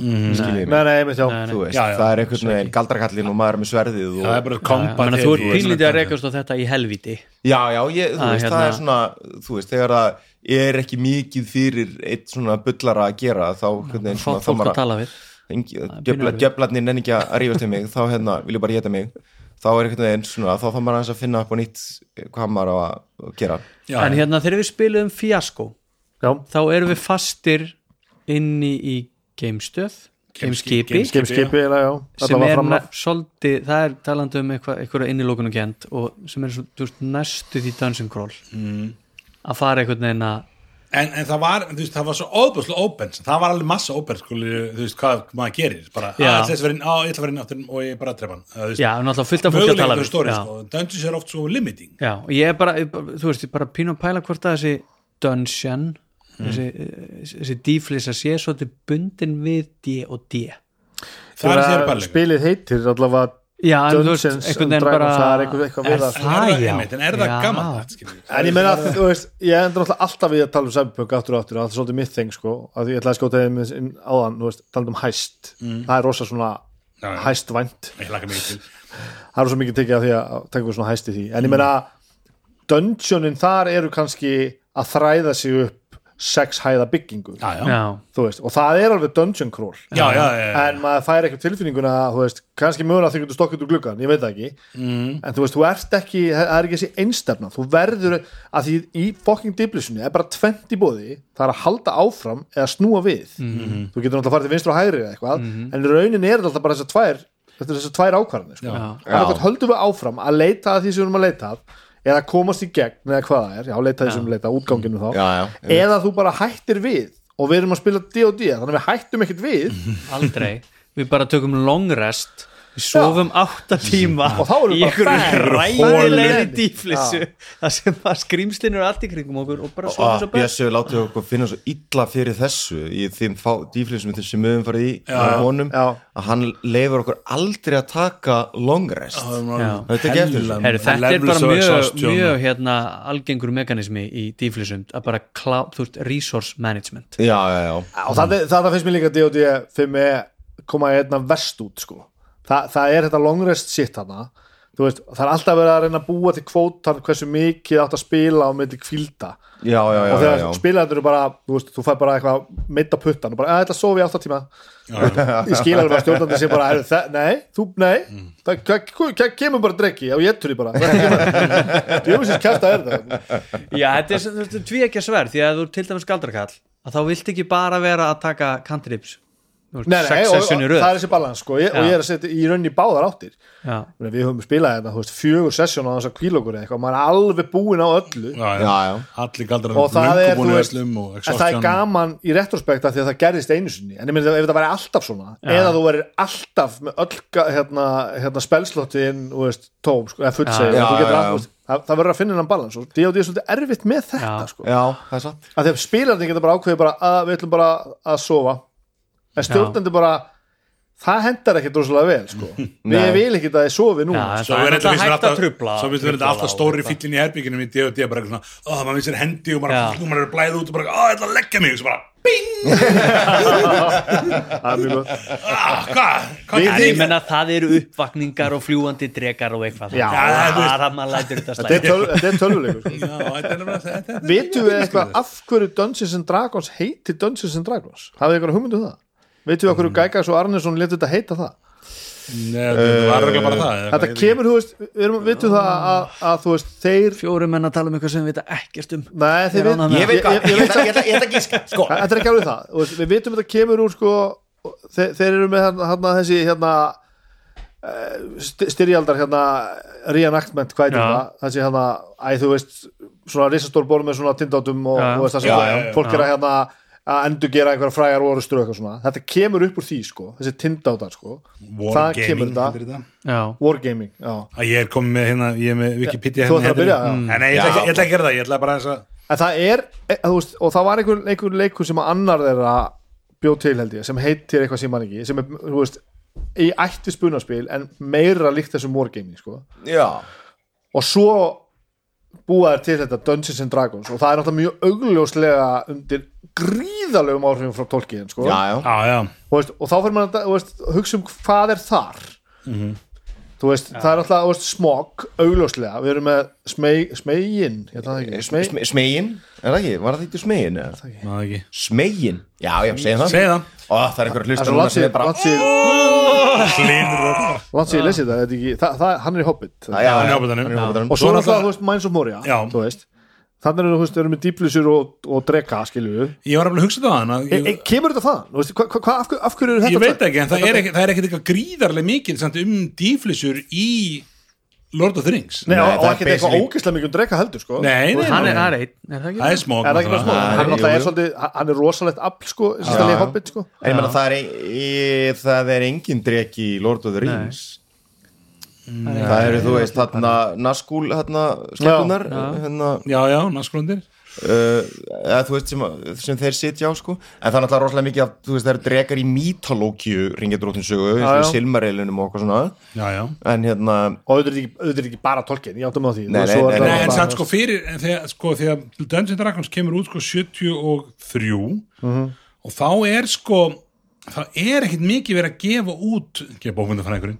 mm, nei, nei. Nei, þú veist, Já, já. það er einhvern veginn galdrakallin og maður er með sverðið og, það er bara Já, kombat menna, Þú ert pínlítið að rekast á þetta í helviti já, já, ég, þú Ah, veist, það hérna- er svona þú veist, þegar það er ekki mikið fyrir eitt svona bullara að gera þá, hvernig, Fá svona, þá maður tala við. djöfla, djöflarnir nenni ekki að rífast við mig þá hérna, vil ég bara geta mig. Þá er einhvern veginn svona, þá þá maður aðeins að finna upp á nýtt hvað maður á að gera. En hérna þegar við spilum fiasko já. þá erum við fastir inni í geimstöð. Geimskipi sem er svolítið, það er talandi um eitthvað, eitthvað innilókun og kent og sem er svo, þú veist, næstu því Dungeon Crawl. Mm. að fara einhvern veginn að en, en það var, þú veist, það var svo óbúslega open, það var alveg massa open sko, þú veist, hvað maður gerir bara, Já. að þess verið, á, ég ætla að vera inn áttur og ég er bara að drepa hann. Já, náttúrulega fullt af fólki að tala við. sko, Dungeons er oft svo limiting. Já, og ég er bara, þú veist, ég bara pínu að pæla hvort að þessi Dungeon þessi, þessi díflisa sé svolítið bundin við D og D. Það er spilið heitir allavega já, en þú veist, Dungeons einhvern and veginn Dragons, bara það er eitthvað, eitthvað við Er það er já. einmitt, en er það Já. gaman það, En ég meina að þú veist, ég endur alltaf við að tala um Cyberpunk aftur og aftur, það er svolítið mitt þeng sko, að ég ætlaði að skjóta þeim inn áðan, þú veist, talað um hæst. Það er rosa svona hæstvænt. Það er rosa mikið tekið af því að taka eitthvað svona hæst í því. En ég meina, dungeonin þar eru kannski að þræða sig upp sex hæða byggingu já, já, já, þú veist, og það er alveg dungeon crawl já, já, já, já. en maður fær ekki tilfinninguna þú veist, kannski mögulega að þau getur stokkið úr gluggan ég veit það ekki, Mm. en þú veist þú ert ekki, það er ekki þessi einstefna þú verður, að því í fucking diblissunni er bara tvent í bóði, það er að halda áfram eða snúa við Mhm. þú getur náttúrulega að fara til vinstri og hægri eða eitthvað en í raunin er þetta alltaf bara þessar tvær þetta er þessar tvær ákvarðanir sko. Já. annarkvæmt höldum við áfram að leita að því sem við erum að leita að eða komast í gegn eða hvað það er, já leita við leita útganginu þá, já, já, eða þú bara hættir við og við erum að spila D&D þannig að við hættum ekkert við. Aldrei. Við bara tökum long rest við sofum átta tíma Og þá erum í við einhverju ræðilegri dýflissu það sem að skrýmslinu er allt í kringum okkur og bara og sofum svo best Bjössi látið okkur finna svo illa fyrir þessu í þeim dýflisum sem við höfum farið í honum, Já. að hann leifur okkur aldrei að taka long rest. Þetta er ekki eftir þessu. Þetta er bara mjög, mjög hérna, algengur mekanismi í dýflissum að bara klá, þú veist, resource management Já, já, já og það, það finnst mér líka D.O.D. 5e koma einna verst út sko. Þa, það er þetta long rest shit hana þú veist, það er alltaf verið að reyna að búa til kvótan hversu mikið átt að spila á milli kvílda Já, já, já, og þegar já. spilaðir eru bara þú veist, þú fær bara eitthvað meitt á puttan og bara, að þetta sofi í átta tíma. Ég skil alveg að stjórnandi sé bara "Heyrðu, það, nei, þú, nei. Það, það, það kemur bara drekki og ég því bara. Ég veist að kæfta er það. Já, þetta er, tví ekki að sver því að þú til dæmis galdrakall að þá vilt ekki bara vera að taka cantrips nei, nei, og, og, röð. það er þessi balans sko, ég, og ég er að setja í rauninni báðar áttir. Já. Við höfum spilað þetta, þú veist, fjögur sessjón á þess að kvíla okkur eða eitthvað, maður er alveg búinn á öllu. Já, Já, og það er, veist, og það er gaman í retrospekta því að það gerðist einu sinni, en ég meina ef þetta væri alltaf svona, eða þú verir alltaf með öll hérna, hérna spelslottin, tóm sko, eða getur veist, það, það verður að finna hennan balans og D.O.D. er svolítið erfitt með þetta sko, Já, það er satt. Að þegar spilarnir geta bara ákveðið bara að við ætlum bara að sofa en stjórnandi bara það hendar ekkert rosalega vel sko. við vil ekki að þið sofi núna. Já, Svo það. er er þetta hægt að trubla Svo finnst mér þetta alltaf stóri fíllin í herbyggjunum í D&D bara eitthvað svona, ó, maður finnst sér hendi og maður er blæð út og bara, ætla að leggja mig, og svo bara, bing, það er mjög gott. Ah, hvað, hvað Við- En er ég menna það eru uppvakningar og fljúandi drekar og eitthvað. Það það er- er að þetta þetta er, þetta er tölvuleikur. Þetta er þetta er- Vitum við eitthvað af hverju Dungeons and Dragons heiti Dungeons and Dragons? Hafið þið eitthvað hugmyndu það? Vitum við af hverju Gægas og Arnesson letur þetta heita það? Nei, þetta ekki bara það Þetta kemur, þú veist, við erum, vitum það að, að þú veist, þeir Fjóri menn að tala um eitthvað sem við vita ekkert um. Nei, þeir Ég veit Ég veit hvað, ég, ætla ætla að gíska Sko, Þetta er ekki alveg það, þú veist, við vitum að þetta kemur úr sko, þeir, þeir eru með hérna, hérna þessi hérna uh, st styrjaldar hérna reenactment, hvað er það? Þessi hérna, æ þú veist svona risastór borð með svona tindátum og, og veist, það sem fólk er að hérna að endur gera einhverja frægar orustur og eitthvað svona. Þetta kemur upp úr því sko, þessi tindátar sko. Það kemur þetta, wargaming já. að ég er komið með hérna, ég er með Wikipedia Þú ætlar hérna að byrja, já. En nei, ég ætla ekki- ég ætla ekki að gera það, ég ætla bara eins að en það er, e, þú veist, og það var einhver, einhver leikur sem að annar þeirra bjóð til held ég, sem heitir eitthvað sem man ekki sem er, þú veist, í ætt við spunaspil en meira líkt þessum wargaming sko. já. Og svo búa þær til þetta Dungeons and Dragons og það er náttúrulega mjög augljóslega undir gríðalegum áhrifum frá tólkiðin sko. Já, já Já, já, og, veist, og þá fyrir maður að þú veist, hugsa um hvað er þar Mhm. Þú veist, það er alltaf þú veist, smog, augljóslega, við erum með smeg, smegin, ég ætla það ekki. Smeg, Sme- Smegin, er það ekki? Var það ekki smegin? eða? maður ekki? Smegin, já, já, segja það. Segð það. Ó, það er einhver það hlustur er bara landsið ég lesið það, er það, það, hann er í Hobbit. Og svo er alltaf, þú veist, Minds of Moria Já. þú veist, þannig við, þú veist, erum við dýplisur og, og dreka, skilju við. Ég var alveg að hugsa það hann að e, ég, e, kemur þetta það? Hva, hva, af, af hverju eru þetta ég veit ekki, en það er er ekkert eitthvað gríðarlega samt, um dýflissur í Lord of the Rings. Nei, Nei, og, er ekki eitthvað basically- ógeðslega mikið um dreka heldur, sko. Nei, nei, hann nei, er, það er einn er það er smók Er það ekki bara náttúrulega. Hann, er hann er rosalegt afl, sko, sérstaklega í Hobbit, sko. Ég meina það er, er engin dreki í Lord of the Rings Það eru, þú veist, þarna Nazgul, þarna, skeppunar hérna, Já, já, nasklundir uh, eða, þú veist, sem, sem þeir sitja á, sko. En það er náttúrulega rosalega mikið þú veist, það eru drekar í mítolókju ringedróttinsögu, eins og. Silmarillinum og eitthvað svona. Já, já. En hérna, og auðvitað er ekki, bara tolkien, ég áttum á því. Nei, nei, nei, það Nei, en samt sko fyrir en þegar, sko, þegar Dungeons and Dragons kemur út sko 73 og þá er sko þá er ekkit mikið verið að gefa út gefa einhverjum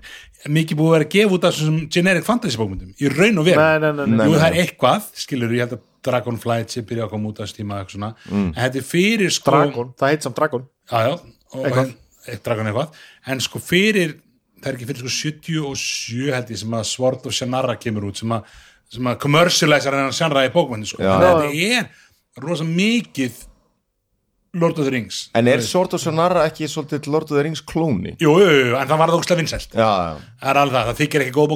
mikið búið að vera að gefa út af þessum generic fantasy bókmyndum í raun og veru nei, það er eitthvað, skilur ég held að Dragonflight sem byrja að koma út að stíma eitthvað svona en þetta er fyrir sko Dragon, það heit samt Dragon já, já, Eitthvað. eitt dragon eitthvað en sko fyrir, það er ekki fyrir sko 77 held ég sem að Sword of Shannara kemur út sem að, sem að commercialisar hennar sjannra í bókmyndi sko. Já. en þetta er rosa mikið Lord of the Rings. En er Sword of Sonara ekki svolítið Lord of the Rings klóni? jú, jú, jú, en það var það ógstlega vinsælt. Já, já, það er alveg það, það þykir ekki góð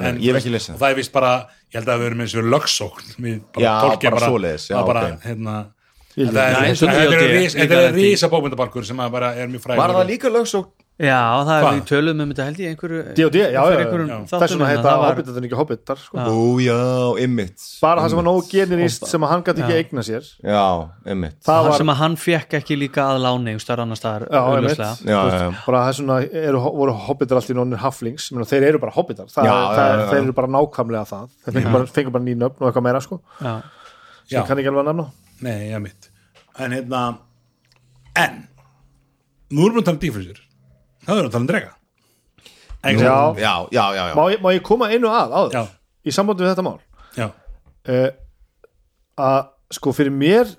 nei, ég hef ekki lesið og það er vist bara, ég held að við erum eins og lögsókn. Við bara Já, bara það hérna Ég þetta er- rísa bókmyndabarkur sem að bara er mjög frægur. Var það líka lögsók Já, það er Hvað? við tölum um þetta held ég einhverju D&D, já, já, já, einhverjum já. þáttum þess vegna hérna, heita hobbitar en ekki hobbitar sko. Ó, já, ymmit bara það sem var nógu generist sem að hann gæti ekki eigna sér. Já, ymmit það það var sem að hann fekk ekki líka að láni og starf annar staðar Já, já. bara þess vegna eru, voru hobbitar allt í nonnir haflings þeir eru bara hobbitar. Það, er- það, er- þeir eru bara nákvæmlega það. Þeir fengur bara, fengur bara ný nöfn og eitthvað meira sko, Já. sem kann ekki alveg að nefna. Nei, ég mitt En hérna En Nú erum við að tala um dýfrisur Það við að tala um drega. Já. Já, já, já, já. má, ég- má ég koma einu að áður? Já. í sambandi við þetta mál? Já, uh, að sko fyrir mér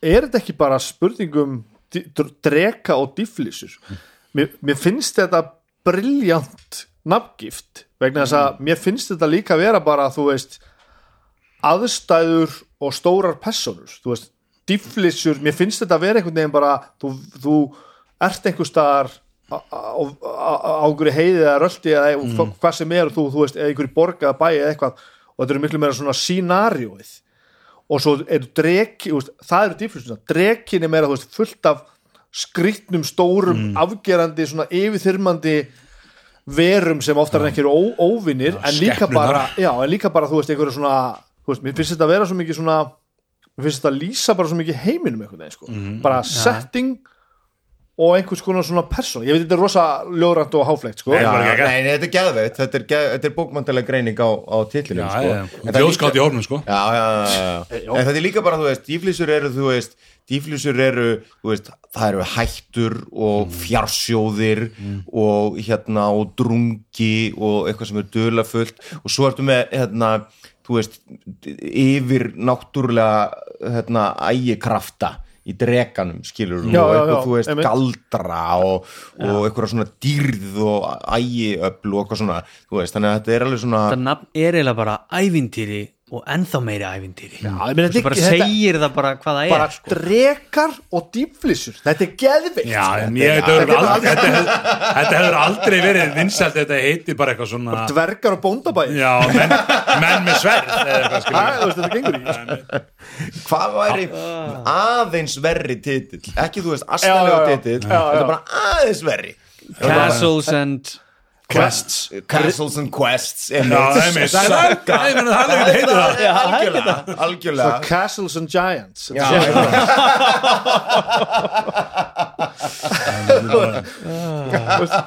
er þetta ekki bara spurningum dreka og difflísur mér, mér finnst þetta briljant nafngift vegna þess að mér finnst þetta líka vera bara þú veist aðstæður og stórar personur þú veist, difflísur mér finnst þetta vera einhvern veginn bara þú, þú ert einhver staðar á einhverju heiði eða röldi eða mm. hvað sem er þú, þú veist, eða einhverju borga eða bæi eða eitthvað og þetta eru miklu meira svona scenarióið og svo eru dreki það eru difflísuna, drekin er meira veist, fullt af skrýtnum stórum, afgerandi, svona yfirþyrmandi verum sem oftar en ekki eru óvinnir en líka bara, já, en líka bara þú veist, einhverju svona, þú veist, mér finnst þetta að vera svo mikið svona, mér finnst þetta að lýsa bara svo mikið heiminum einhvern veginn, sko. Bara setting og einhvers konar svona person, ég veit þetta er rosa ljóðrænt og háflegt, sko. Nei, þetta er geðveitt þetta er, er bókmæntalega greining á, á titlunum já, sko. Ljóðskátt í hornum sko. Já, já, já, já. en þetta er líka bara, þú veist, dýflýsur eru þú veist, dýflýsur eru þú veist, það eru hættur og fjarsjóðir og hérna, og drungi og eitthvað sem er dölafullt og svo ertu með, hérna þú veist, yfir náttúrulega, hérna, ægikrafta í drekanum, skilur Já, og já, eitthvað, já, þú veist, einmitt. galdra og, og eitthvað svona dýrð og ægiöfl og eitthvað svona, þú veist, þannig að þetta er alveg svona þetta nafn er eiginlega bara ævintýri og ennþá meiri ævintýri. Já, ég meina, Þú bara þetta- segir það bara hvað það bara er sko. drekar og dýflissur þetta er geðveikt Já, sko. en ég, þetta hefur aldrei, þetta hefur- þetta hefur aldrei verið vinsælt þetta heiti bara eitthvað svona dvergar og bóndabæði Já, menn, menn með sverð hvað væri aðeins verri titill? Ekki þú veist astalega titill þetta er bara aðeins verri. Castles and Quests. Castles and Quests. Já, einmitt. Það er ég meina, það er ekki heitið það algjörlega algjörlega Castles and Giants. Já,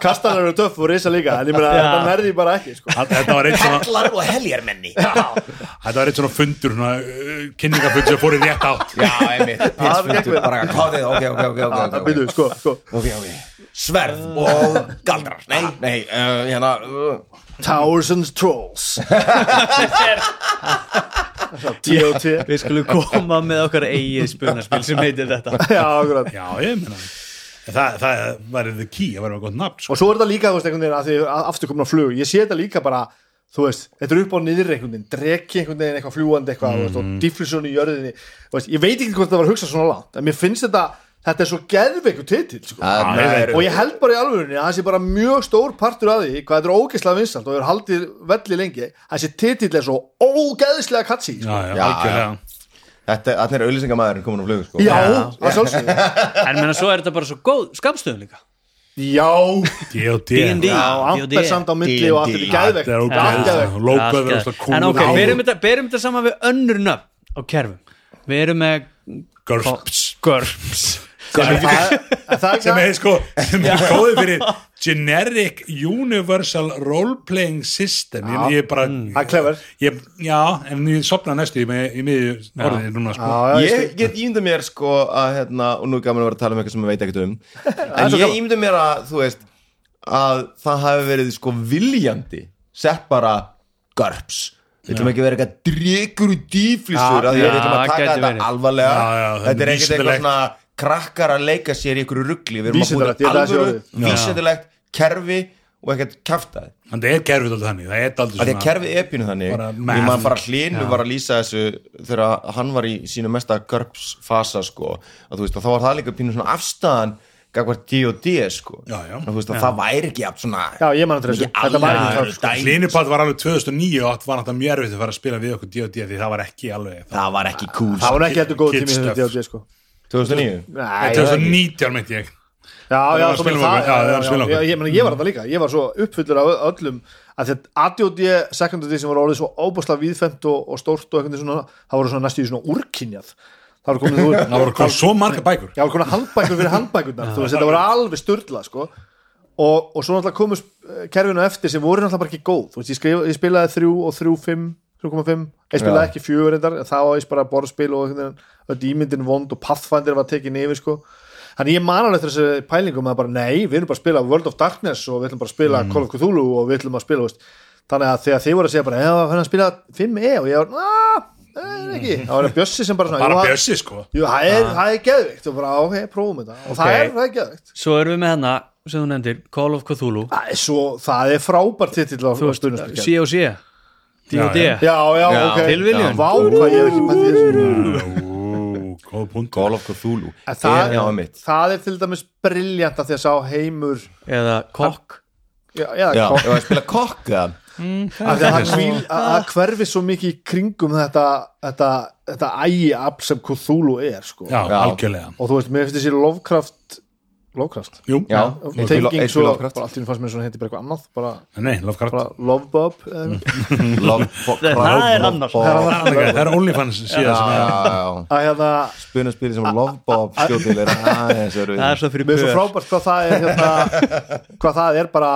kastanar eru töff og risa líka en ég meina, það nærði bara ekki sko. Þetta var eitt svona, Hellar og heljarmenni þetta var eitt svona fundur svona, uh, kynningafull sem fór í rétt átt. Já, einmitt. Pitsfundur, bara hvað þið, ok, ok, ok, ok, ok, Býtu, sko, sko. ok, ok. Sverð og galdrar. Nei, nei, uh, hérna uh, Towers and Trolls við skulum koma með okkar eigið spunarspil sem heitir þetta. Já, akkurat. Já, ég meina Það, það væri the key, það væri með gott nafn sko. og svo er þetta líka, þú veist, einhvern veginn að því aftur komin á flug, ég sé þetta líka bara þú veist, þetta er upp á niður einhvern veginn dreki einhvern veginn eitthvað fljúandi eitthvað mm -hmm. og difflusun í jörðinni, veist, ég veit ekki hvort það var að hugsa svona langt, en mér finnst þetta þetta er svo geðveiku titill sko. Og ég held bara í alvörunni að það sé bara mjög stór partur af því hvað þetta er ógeðslega vinsalt og hefur haldið velli lengi, þessi titill er svo ógeðslega katsi sko. Já, já, Já, algjörlega Þetta, þetta er auðlýsingamæðurinn komin á flug sko. já, að sjálfsögðu. En menna svo er þetta bara svo góð skapstöðum líka. Já. D&D. já, ampersand á milli og allt er Þetta er ógæðið Lókaður er alltaf en ok, kúl berum þetta, berum þetta saman við önnur nöfn á kerfum. Við erum með Gurps Er sem er sko sem er góðið fyrir generic universal role-playing system. Ég, ég bara clever. Ég, já, en ég sopna næstu í, með- í miðju orðið núna sko. Já, já, Ég get ímynda mér sko að hérna, og nú er gaman að vera að tala um eitthvað sem ég veit ekkert um en ég ímynda mér að þú veist að það hafi verið sko viljandi sett bara GURPS. Við ætlum ekki að vera eitthvað dregur í dýflissur Já, að við ætlum að taka þetta alvarlega. Þetta er ekkert eitthvað svona krakkar að leika sér í einhverju ruggli við erum að búið held að sé alvöru vísindilegt kerfi og ekkert kæftæði þannig að það er kerfið alltaf þannig það er alltaf að að kerfið er pínu þannig. math. man bara hlinu var að lýsa þessu þegar hann var í sínu mesta GURPS-fasa sko, að þú veist að þá var það líka pínu svona afstæðan gagvart D&D sko. Já, já. að þú veist að það væri ekki jafn svona Já, ég man eftir þessu. Var það, sko. var alveg 2009 og það var náttúrulega mjög erfitt að fara að spila við okkur D&D því það var ekki alveg það það var ekki cool Það var ekki heldur góð tími DLG sko 2009 Nei, 2019 meinti ég. Já, Það já, það, það var að já, spila já, okkur. já, ég, meni, ég var þetta líka, ég var svo uppfullur af öllum að þetta ADOD second edition var orðið svo óbúslega víðfemt og, og stórt og eitthvað svona, það voru svona næstu í svona úrkynjað. Það voru komin, það voru komið svo marga bækur. Já, konar handbækur fyrir handbækurnar þú veist, þetta voru alveg störla sko. og, og svo náttúrulega komu kerfinu eftir sem voru náttúrulega bara ekki góð. Þú veist, ég, skrif, ég spilaði þrjú og þrjú, fimm 3,5, ég spilaði ekki fjögur reyndar, en þá var ég bara borðspil og öll ímyndin vond og Pathfinder var tekin yfir sko. Þannig ég man alveg eftir þessi pælingum að bara nei, við erum bara að spila World of Darkness og við ætlum bara að spila Call of Cthulhu og við ætlum að spila veist. þannig að þegar þið voru að segja bara, já, hann að spila 5e og ég var, aaa, ekki. Þá var það Bjössi sem bara svona bara bjössi sko. Jú, það er, það er geðvikt og bara, ok, prófum þetta. Og það Ok. er, það er geðvikt svo erum við með hana D&D Já, já, já, Já, ok. Tilviljun. vá, hvað ég hef ekki pælt í þessu. Góð punkt Call of Cthulhu. Það, Já, mitt það er til dæmis briljant að því að sá heimur eða Kokk. Já, já, Já, kokk, ef að spila kokk eða? Að því að hverfi svo mikið í kringum þetta þetta, þetta ægi afl sem Cthulhu er sko. já, Já. algjörlega. Og þú veist, mér finnst þessi Lovecraft Lovecraft? Jú, Já, tenging H.P. svo, Lovecraft. bara allt í einu fannst mér svona heiti bara eitthvað annað bara, nei, Lovecraft. bara. Love, Það er annars. það er OnlyFans Já, síðan sem já, já. Að hérna Spunaspili sem Lovebob skjótil er aðeins það er fyrir Mér er svo frábært hvað það er hérna, hvað það er bara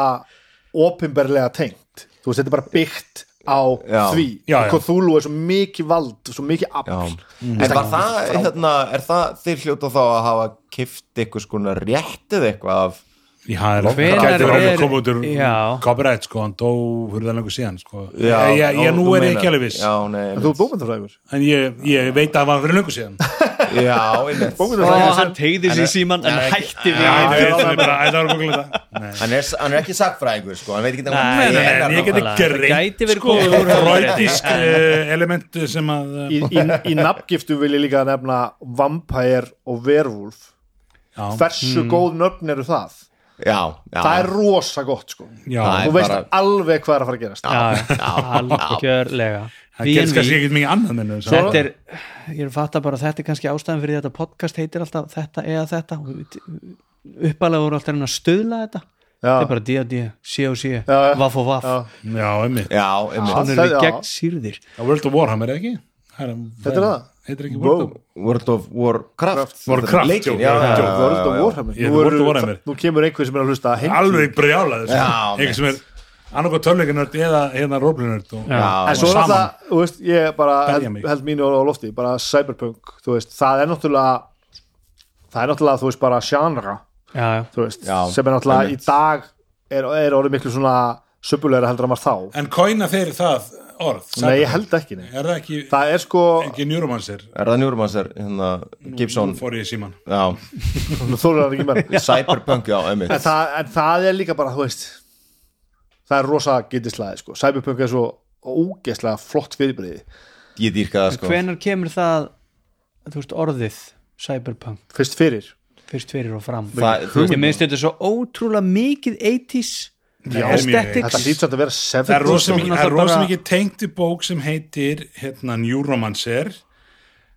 opinberlega tengt. Þú veist, þetta er bara byggt á Já. því. Já, já. Cthulhu er svo mikið vald svo mikið afl. Já. En var það, hérna, er það þeir hljóta þá að hafa kift eitthvað skona rétt eða eitthvað af Já, það er copyright sko, hann dó fyrir það lengur síðan sko. Já, ég, ég, ég, nú er ég ekki alveg viss. Já, nei, en þú er bókmyndafræður en ég, ég veit að það var fyrir lengur síðan já, einmitt. Og hann tegði sér síman en hætti við það. Hann. Er, hann er ekki sagfræðingur, sko, hann veit ekki Nei, Nei, nei, nei, en ég geti. Það verið sko, freudisk uh, element sem að uh, í, nafngiftu vil ég líka nefna Vampire og Werewolf. Já, hversu góð nöfn eru það? Já, já. Það er rosa gott sko. Já, Það þú veist bara- alveg hvað er að fara að gerast. Já, algjörlega það gerist kannski ekkert mikið annað minnu þetta er ég er að fatta bara þetta er kannski ástæðan fyrir þetta podcast heitir alltaf þetta eða þetta uppalega voru alltaf að reyna að stöðla þetta Já. þetta er bara D&D, C og C Já, já. vaff og vaff, Já. einmitt þannig er við gegn sýrðir World of Warhammer, ekki? Þetta er það? heitir ekki Wow. World of World of Warcraft Warcraft, já, já, já, World of já, já. Warhammer er nú, World of eru- Warhammer. nú kemur einhver sem er að hlusta alveg brjálaður Já, einhver sem er annarkoð töfleikinörd eða hérna Já. en svo er saman. það, þú veist, ég bara held, held mínu á lofti, bara cyberpunk þú veist, það er náttúrulega það er náttúrulega, þú veist, bara já. þú veist, Já, sem er náttúrulega einmitt. í dag er, er orðið miklu svona subbulegra heldur en maður þá. En kóina þeir það orð nei, ég held ekki, nei. Er það ekki, það er sko, ekki Neuromancer? Er það Njúrumanser, hérna, Gibson? Fór ég í síman Já, þú hann ekki meira. Cyberpunk, já, einmitt. En það, en það er líka bara, þú veist það er rosa getislæði, sko. Cyberpunk er svo ógeðslega flott fyrirbriði Ég dýrka það, sko. hvenar kemur það veist orðið cyberpunk? Fyrst fyrir. Fyrst fyrir og fram. Veist- ég minnst þetta svo ótrúlega mikið 80s Já, þetta hlýt samt að vera það er 70 rosa mikið, er bara- mikið tengt í bók sem heitir hérna Neuromancer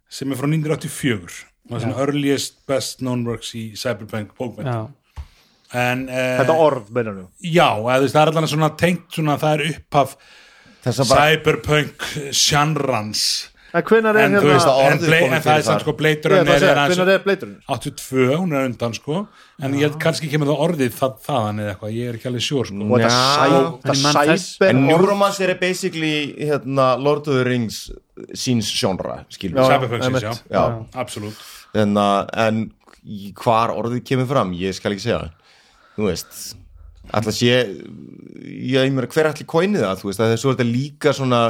sem er frá 1984 og það er svona earliest best known works í cyberpunk bókmynd en uh, þetta orð, meinar þú já, eða, það er allan svona tengt svona, það er upphaf cyberpunk sjanrans en hvenar er en, þú hérna veist, Það en, komið en það er þar. sko segja, er er bleiturinn 82, hún er undan sko en ég held kannski kemur það orðið það, þaðan eða eitthvað, ég er ekki alveg sjór sko. og þetta Já. En þetta þess- sæber En orð Njúrumanser er basically, hérna, Lord of the Rings síns sjónra, Já. Cyberpunk síns, já. Já, absolutt en, en hvar orðið kemur fram, ég skal ekki segja þú veist alltaf sé, ég meira hver allir kóinið það, þú veist, það er svo þetta líka svona,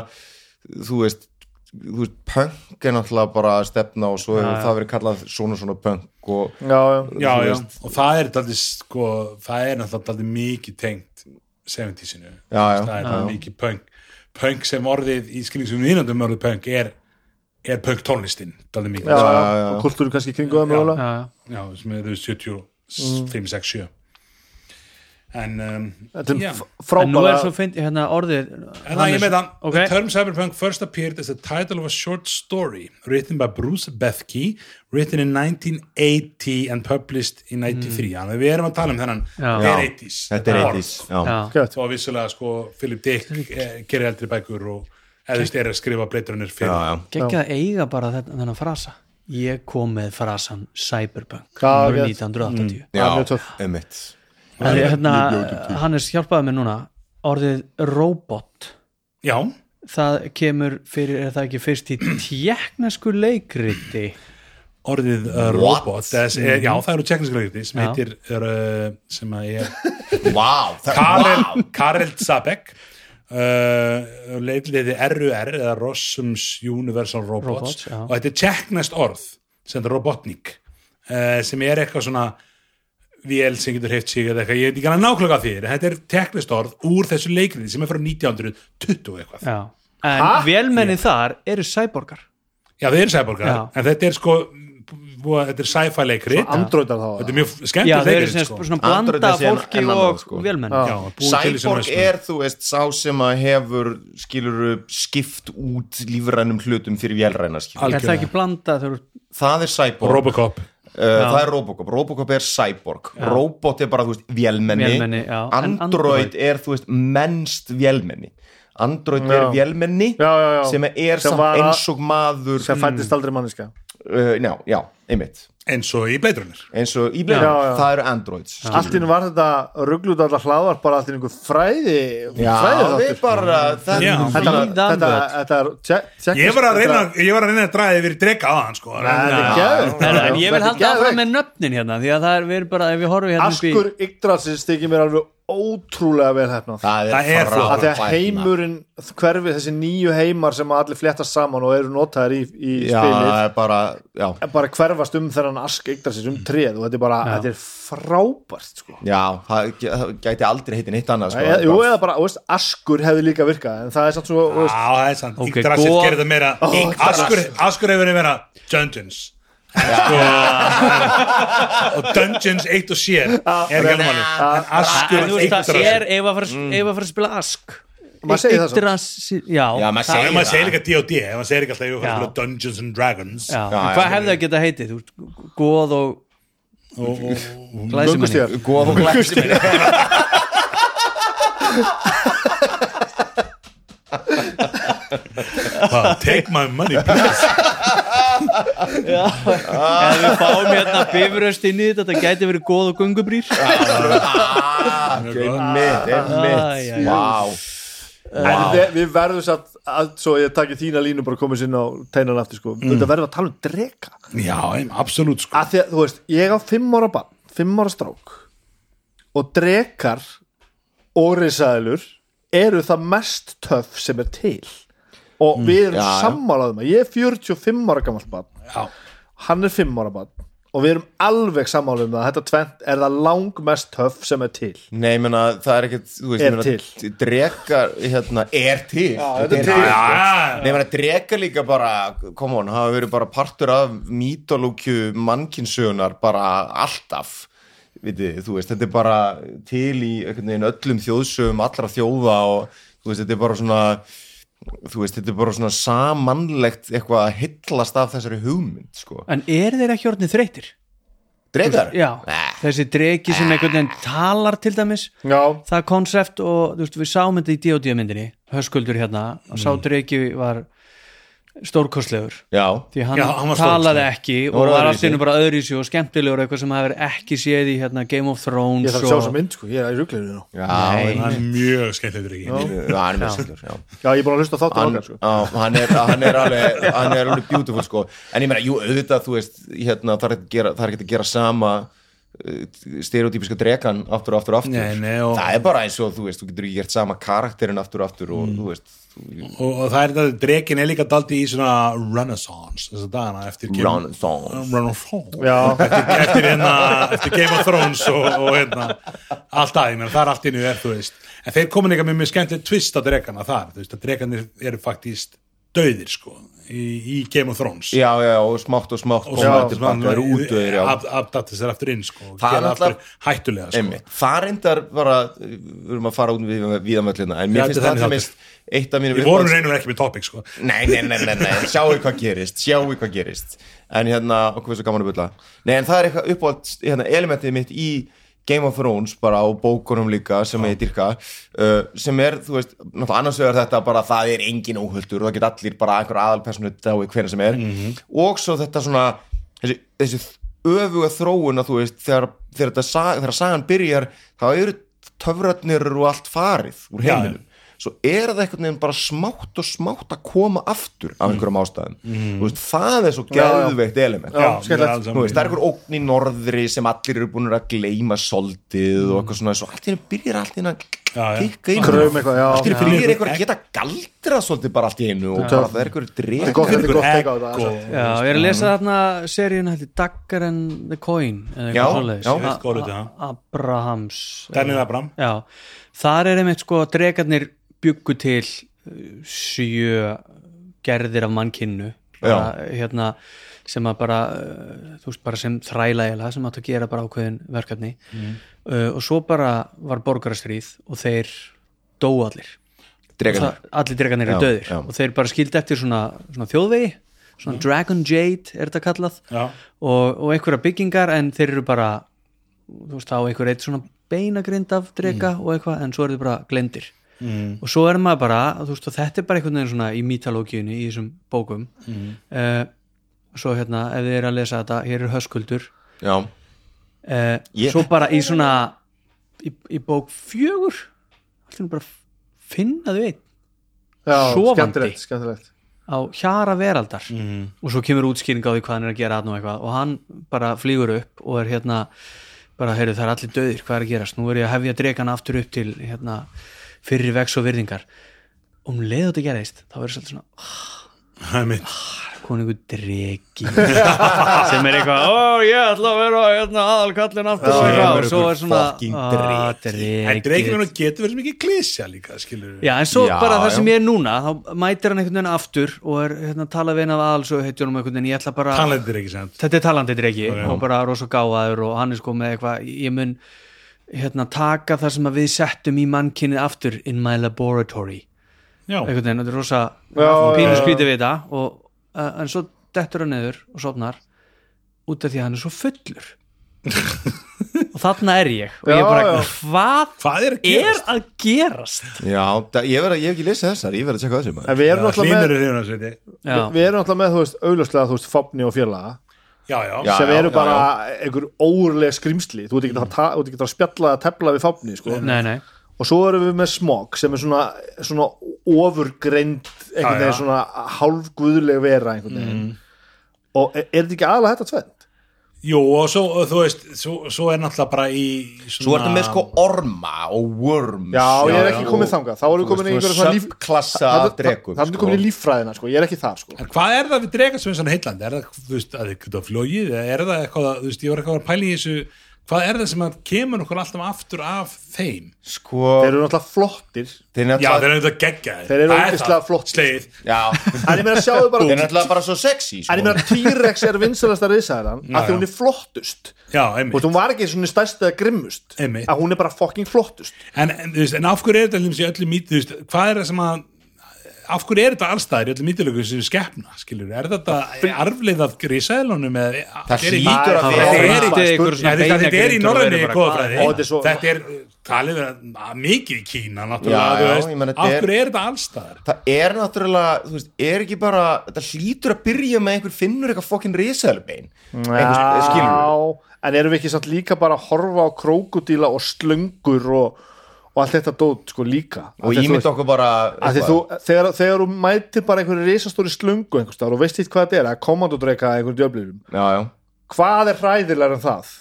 þú veist þú veist, punk er náttúrulega bara að stefna og svo hefur ja. það verið kallað svona svona punk og já, já, já. og það er alltaf sko, það er náttúrulega alltaf mikið tengt 70'sinu, það er mikið punk. Punk sem orðið í skilningsum viðnandum orðið punk er, er punk tónlistinn, alltaf mikið. Og kultúru kannski kringuða mjög alveg já, sem er 75-67 en um, Þetta f- en nú er svo fyndi hérna orðið En það ég með það, Ok. the term cyberpunk first appeared as the title of a short story written by Bruce Bethke written in 1980 and published in 93 mm. við erum að tala um þennan Já. það er 80s þetta er orð. 80s já. já, Gött. og vissulega sko Philip Dick eh, gerir eldri bækur og veist er að skrifa breyturinn fyrir geggja að eiga bara þetta, þennan frasa ég kom með frasan Cyberpunk Já, árið rétt. 1980 Já, Það er hérna, Hannes hjálpaði mér núna. Orðið robot já, það kemur fyrir, er það ekki fyrst í tjekknesku leikriti? Orðið uh, robot þess, er, já það eru tjekkniskleikti sem Já. heitir er, uh, sem að er Vá, það- Karel, vá. Karel Zabek uh, leitliði RUR eða Rossums Universal Robots, Robots, já. og þetta er tjekknest orð sem er robotnik uh, sem er eitthvað svona vél sem getur hreift sig eða eitthvað, ég veit ekki hana nákvæmlega en þetta er tjekknest orð úr þessu leikriði sem er frá 1920 eitthvað. Já. en vélmenni þar eru cyborgar. Já þeir eru sæborgar, Já. en þetta er sko búa- þetta er sci-fi leikrið Androidar þá þetta er mjög já, skemmtilegt þeir eru sko. svona blanda er fólki og annað, sko. svona Cyborg er, þú veist, sá sem að hefur skiluru skipt út lífrænum hlutum fyrir vélræna skilur. er það ekki blanda þegar Það er Cyborg. Robocop Það er Robocop, Robocop er Cyborg. Robot er bara, þú veist, vélmenni, Vélmenni, já. En Android, Android? er, þú veist, mennst vélmenni. Android Já. er vélmenni Já, já, já. sem er Sem samt var eins og maður sem fættist aldrei manniska uh, Já, já, einmitt eins og í bleitrunir eins og í já. það eru Androids skilurðu. allt í hennu var þetta rugglut allar hlaðvar bara allt í einhver fræði Já, fræði við bara það, Já. þetta, þetta, þetta er tjek- tjek- ég var að reyna, þetta- ég var að reyna að draga yfir drega á hann sko Nei, Reyna- geðveikt. En, en ég vil halda áfram með nöfnin hérna því að það er, við erum bara, ef við horfum hérna Askur Yggdrasins þykir mér alveg ótrúlega vel hefnað það Það er er flott. að því að frábært. heimurinn hverfi þessi nýju heimar sem að allir fléttast saman og eru notaðir í, í Já, spilið það er bara, bara hverfast um þennan Ask Yggdrasins um treð og þetta er bara, þetta er frábært sko. Já, það, gæ- það gæti aldrei heitin eitt annað sko. Jú, eða bara, þú veist, Askur hefði líka virkað en það er samt svo, þú veist, Já, það er sant, Ok, Yggdrasil góð- gerir það meira Askur, Askur hefur verið meira Dungeons og Dungeons eitt og sér er ekki alveg en Askur En þú veist, það Yggdrasil er ef að fara að spila Ask. Maður segir það. Yggdrasil, já, Já, maður segir líka D&D maður segir ekki alltaf Dungeons and Dragons. Já. Já, hvað já, hefði það geta heitið? Góð og og, og, glæsimenni Góð og glæsimenni og take my money please ef við fáum hérna bifuröst inn í þetta þetta gæti verið góð og gungubrýr Einmitt, einmitt. Vá. En við, við verðum satt að, svo ég taki þína línu bara komið sinna á teinan aftur sko, þetta verðum að tala um drega já, em, absolutt sko. Að því að, þú veist, ég á fimm ára barn fimm ára strák og drekar og risaðilur eru það mest töff sem er til og við erum já, já. sammálaðum að ég er 45 ára gammal barn. Já, hann er 5 ára barn. Og við erum alveg sammálaðum að þetta tvent er það langmest töff sem er til. Nei, ég meina, það er ekkert þú veist, Er ég meina, til. Drekar, hérna, er til. Þetta er til. Já, Nei, ég meina, drekar líka bara come on, hafa verið bara partur af mítolókju mannkinsögunar bara alltaf. Vitið, þú veist, þetta er bara til í öllum þjóðsögum allra þjóða og þú veist, þetta er bara svona þú veist, þetta er bara svona samannlegt eitthvað að hillast af þessari hugmynd, sko. en er þeir ekki orðnið þreytir? Drekar? já, Nei. þessi dregi sem einhvern veginn talar til dæmis já, það konsept og þú veist, við sáum þetta í D.O.D. myndinni höskuldur hérna, mm. sá dregi var stórkostlegur Já. því hann, Já, hann talaði ekki og var var öðruvísi. allt í einu bara öðruvísi og skemmtilegur eitthvað sem hefur ekki séð í hérna, Game of Thrones ég þarf að sjá og... þessa mynd sko, ég er í ruggleinu nú Já, Nei. hann er mjög skemmtilegur ekki Já, hann er með skilur, já. já, ég er búin að hlusta á þáttan hann, sko. hann, er, hann er alveg hann er alveg beautiful sko en ég meina, jú, auðvitað, þú veist hérna, að það er ekki að gera sama uh, stereotypiska drekan aftur og aftur og aftur. Nei, nei, og- það er bara eins og, þú veist, þú getur ekki gert sama karakterin aftur og aftur og, þú veist þú, og, og það er þetta, drekin er líka daldi í svona renaissance þess að dagana eftir Renaissance. Renaissance. Já, eftir, eftir, hérna, eftir Game of Thrones og, og hérna allt að, ég meina, það er allt innu er, þú veist. En þeir komin eitthvað með mjög skemmtilegt twist á drekana þar, þú veist, að drekanir eru faktist döðir, sko í, í Game of Thrones. Já, já, og smátt og smátt og koma svo til baka, eru útdöðir, já. Abdatis er aftur inn sko, Það er náttúrulega- hættulega sko. Það reyndar bara við erum að fara út við, viðamöllina en mér finnst þetta er það mist eitt af mínum við vorum reynur ekki með topic sko. nei, nei, nei, nei, nei, sjáu hvað gerist sjáu hvað gerist. En hérna, okkur finnst það gaman að bulla. Nei, en það er eitthvað uppáhald hérna, elementið mitt í Game of Thrones bara á bókunum líka sem ég dyrka uh, sem er, þú veist, náttúrulega annars vegar þetta bara það er engin óhuldur og það get allir bara einhver aðalpersonu dái hvernig sem er. Og svo þetta svona þessi, þessi öfuga þróun að þú veist, þegar, þegar, þetta sag, þegar sagan byrjar þá eru töfratnir og allt farið úr Já, heiminum svo er það einhvern veginn bara smátt og smátt að koma aftur af einhverjum ástæðum þú veist, það er svo Já, já. geðveikt element Já, saman. veist, það er einhver ógn í norðri sem allir eru búin að gleyma soldið og eitthvað svona, svo allt í henni byrjar allt í henni að Já, já. kikka inn já. allt í henni Já. byrjar eitthvað að geta galdrað svolítið bara allt í hennu og bara það er eitthvað Þetta er dreg gott, þetta er altså. Já, ég er að lesa þarna seríun hætti Dagger and the Coin Já, já. Já. Abrahams Daniel Abram Já, þar er einmitt sko dregarnir byggu til uh, sjö gerðir af mannkinnu bara, hérna, sem að bara uh, veist, bara sem þrælægilega sem átt að gera bara ákveðin verkefni. Uh, og svo bara var borgarastríð og þeir dóu allir. Dregarnir Það- allir dregarnir eru döðir já. og þeir bara skildi eftir svona, svona þjóðvegi svona Dragon Jade er þetta kallað. Og, og einhverja byggingar en þeir eru bara þú veist þá einhver eitt svona beinagrind af drega og eitthvað en svo eru þeir bara glendir mm. og svo er maður bara þú veist þetta er bara einhvern veginn svona í mítalógíunni í þessum bókum. Mm. svo hérna ef þið eru að lesa þetta hér er höskuldur. Já, uh, Ég- svo bara í svona í, í bók fjögur allir bara finna þau einn. Skemmtilegt á hjara veraldar. Og svo kemur útskýring á því hvað hann er að gera eitthvað. Og hann bara flýgur upp og er hérna bara, heyrðu, það er allir döðir, hvað er að gerast? Nú er ég að hefja dregana aftur upp til hérna, fyrri vex og virðingar. Og um leið og þetta gerist, þá verður svolítið svona Það er mitt. Komin einhver dregi sem er eitthvað, ó ég ætla að vera hérna, aðalkallin aftur og svo er svona. En dreikinu dregið getur verið svo mikið klísja líka skilur Já, en svo Já, bara það sem ég er núna þá mætir hann einhvern veginn aftur og er hérna, talað við einn af aðalsögu heitjónum einhvern veginn, ég ætla bara þetta er talandi dregi og bara rosa gáðaður og hann er sko með eitthvað ég mun hérna, taka það sem við settum í mannkynnið aftur in my laboratory Já, einhvern veginn, þetta er rosa Já, pínu já, já. skrítið við þetta og, uh, en svo dettur hann neður og sopnar út af því að hann er svo fullur og þarna er ég og ég Já, bara, já. hvað hvað er að er gerast? að gerast já það, ég, hef ekki lesið þessar, ég verð að tjekka þessi En við erum Hlynur með er Já. með, þú veist, augljóslega, þú veist, Fopni og félaga Já, já, sem eru bara einhver óurlega skrimsli þú ert ekki ekki að spjalla að tefla við Fopni, sko. Nei, nei, og svo erum við með Smog sem er svona, svona ofurgreind einhvern veginn svona hálfguðleg vera einhvern veginn. Og er, er þetta ekki aðalega þetta tvend? Jú, og svo, þú veist, svo, svo er náttúrulega bara í svona... Svo ertu með sko orma og worms. Já, ég er ekki komið þangað, þá erum við komin í einhverja svona líf Subklassa af dregum Það er komin í líffræðina, sko, ég er ekki þar, sko. En hvað er það við drega sem er svona heitlandi? Er það, þú veist, að þið geta flóið? eða Er það eitthvað, þú veist, ég var eitthvað að pæla í þessu Hvað er það sem að kemur okkur alltaf aftur af þeim? Sko, Þeir eru náttúrulega flottir. þeir eru Já, þeir náttúrulega eru þetta geggja Þeir eru ógeðslega flottir. Sleið Já, En ég meina, sjáðu bara þeir eru náttúrulega bara svo sexy En ég sko. meina, T-Rex er vinsalasta risaðan að því hún er flottust. Já, og einmitt. hún var ekki svona stærst eða grimmust Einmitt. að hún er bara fucking flottust. En, en, en af hverju er þetta af hverju er þetta allstæðir í öllu mítilögu sem skeppna, skilur, er þetta arfleið af grísælunum eða Það er hlýtur að Þetta vera er í- Þetta er þetta- þetta er í Og þetta er þetta er talið mikið í Kína náttúrulega, já, þú veist, ég meina, af þetta er- hverju er þetta allstæðar Það er náttúrulega, þú veist, er ekki bara þetta hlýtur að byrja með einhver finnur eitthvað fokkin risaðalbein einhver skilur Já, en erum við ekki samt líka bara að horfa á krókudíla og slöngur og, og allt þetta dót sko líka. Og því ímynd veist- okkur bara því þú, þegar, þegar þú mætir bara einhverju risastóri slöngu einhvers staðar og veist hitt hvað þetta er að komandodreika einhverju djöflirum hvað er hræðilegar en það?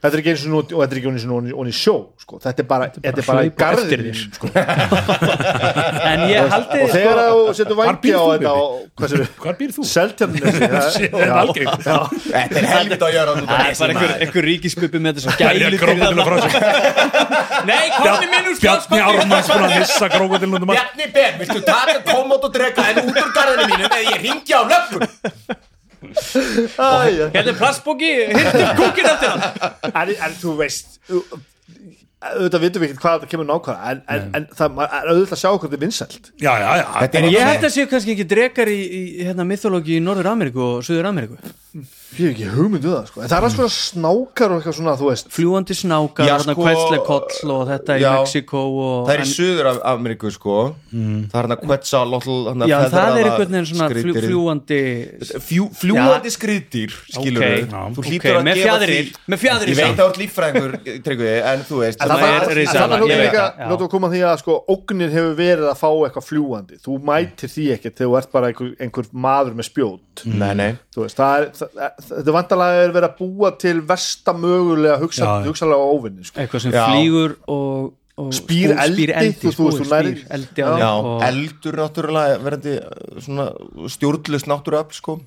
Þetta er ekki eins og nú og þetta er ekki eins og nú onni sjó sko. þetta er bara, þetta er bara í hlaupa eftir garðinum þér. sko. en ég haldi og þegar sko, þú setur vangi á þetta og hvað býr þú? Er algengt. Þetta er helvita að gjöra það er bara einhver, ríkisbubi með þessu Það er gælu krókódilna frá sig nei, komni minn úr Bjarni Ármanns búin að missa krókódilna um Bjarni Ben, viltu taka komót og drega en út úr garðinu mínum eða ég ringi á löggun hérna er plastbóki, hittum kúkin eftir hann. En, en þú veist auðvitað vitum við ekki hvað það kemur nákvæða en, en, en það er auðvitað að sjá hvað þetta er vinsælt. Já, já, já. Þetta er en ég held að séu kannski ekki drekar í, í hérna, mythologi í Norður Ameríku og Suður Ameríku ég hef ekki hugmyndu það sko. en það er alls svona snákar og eitthvað svona þú veist. Fljúandi snákar, Já, hérna sko- kvætsleikoll og þetta í Já. Mexiko og, Það er í en- Suður af Ameríku sko. Það er hann að Quetzalotl hann já, það er einhvern veginn svona fljú, fljúandi Fjú, Fljúandi skriðdýr skilur Ok, við já. Þú ok, hlýtur að með gefa fjaðrir, því. með fjaðrir Ég veit samt. að þú ert líffræðingur Tryggvi, en þú veist En það er er er ég veit líka það, já. Lótu að koma að því að sko ógnir hefur verið að fá eitthvað fljúandi þú mætir því ekkert þegar þú ert bara einhver, einhver maður með spjót. Nei, nei. Þú veist, það er, það, þetta vantarlega er verið að búa til versta mögulega hugsa, Já. hugsalega óvinni sko. eitthvað sem Já. flýgur og, og Spýr og eldi, eldi, þú nærð- spýr eldi Já. og, eldur náttúrulega verandi uh, svona stjórnlust náttúruöfl sko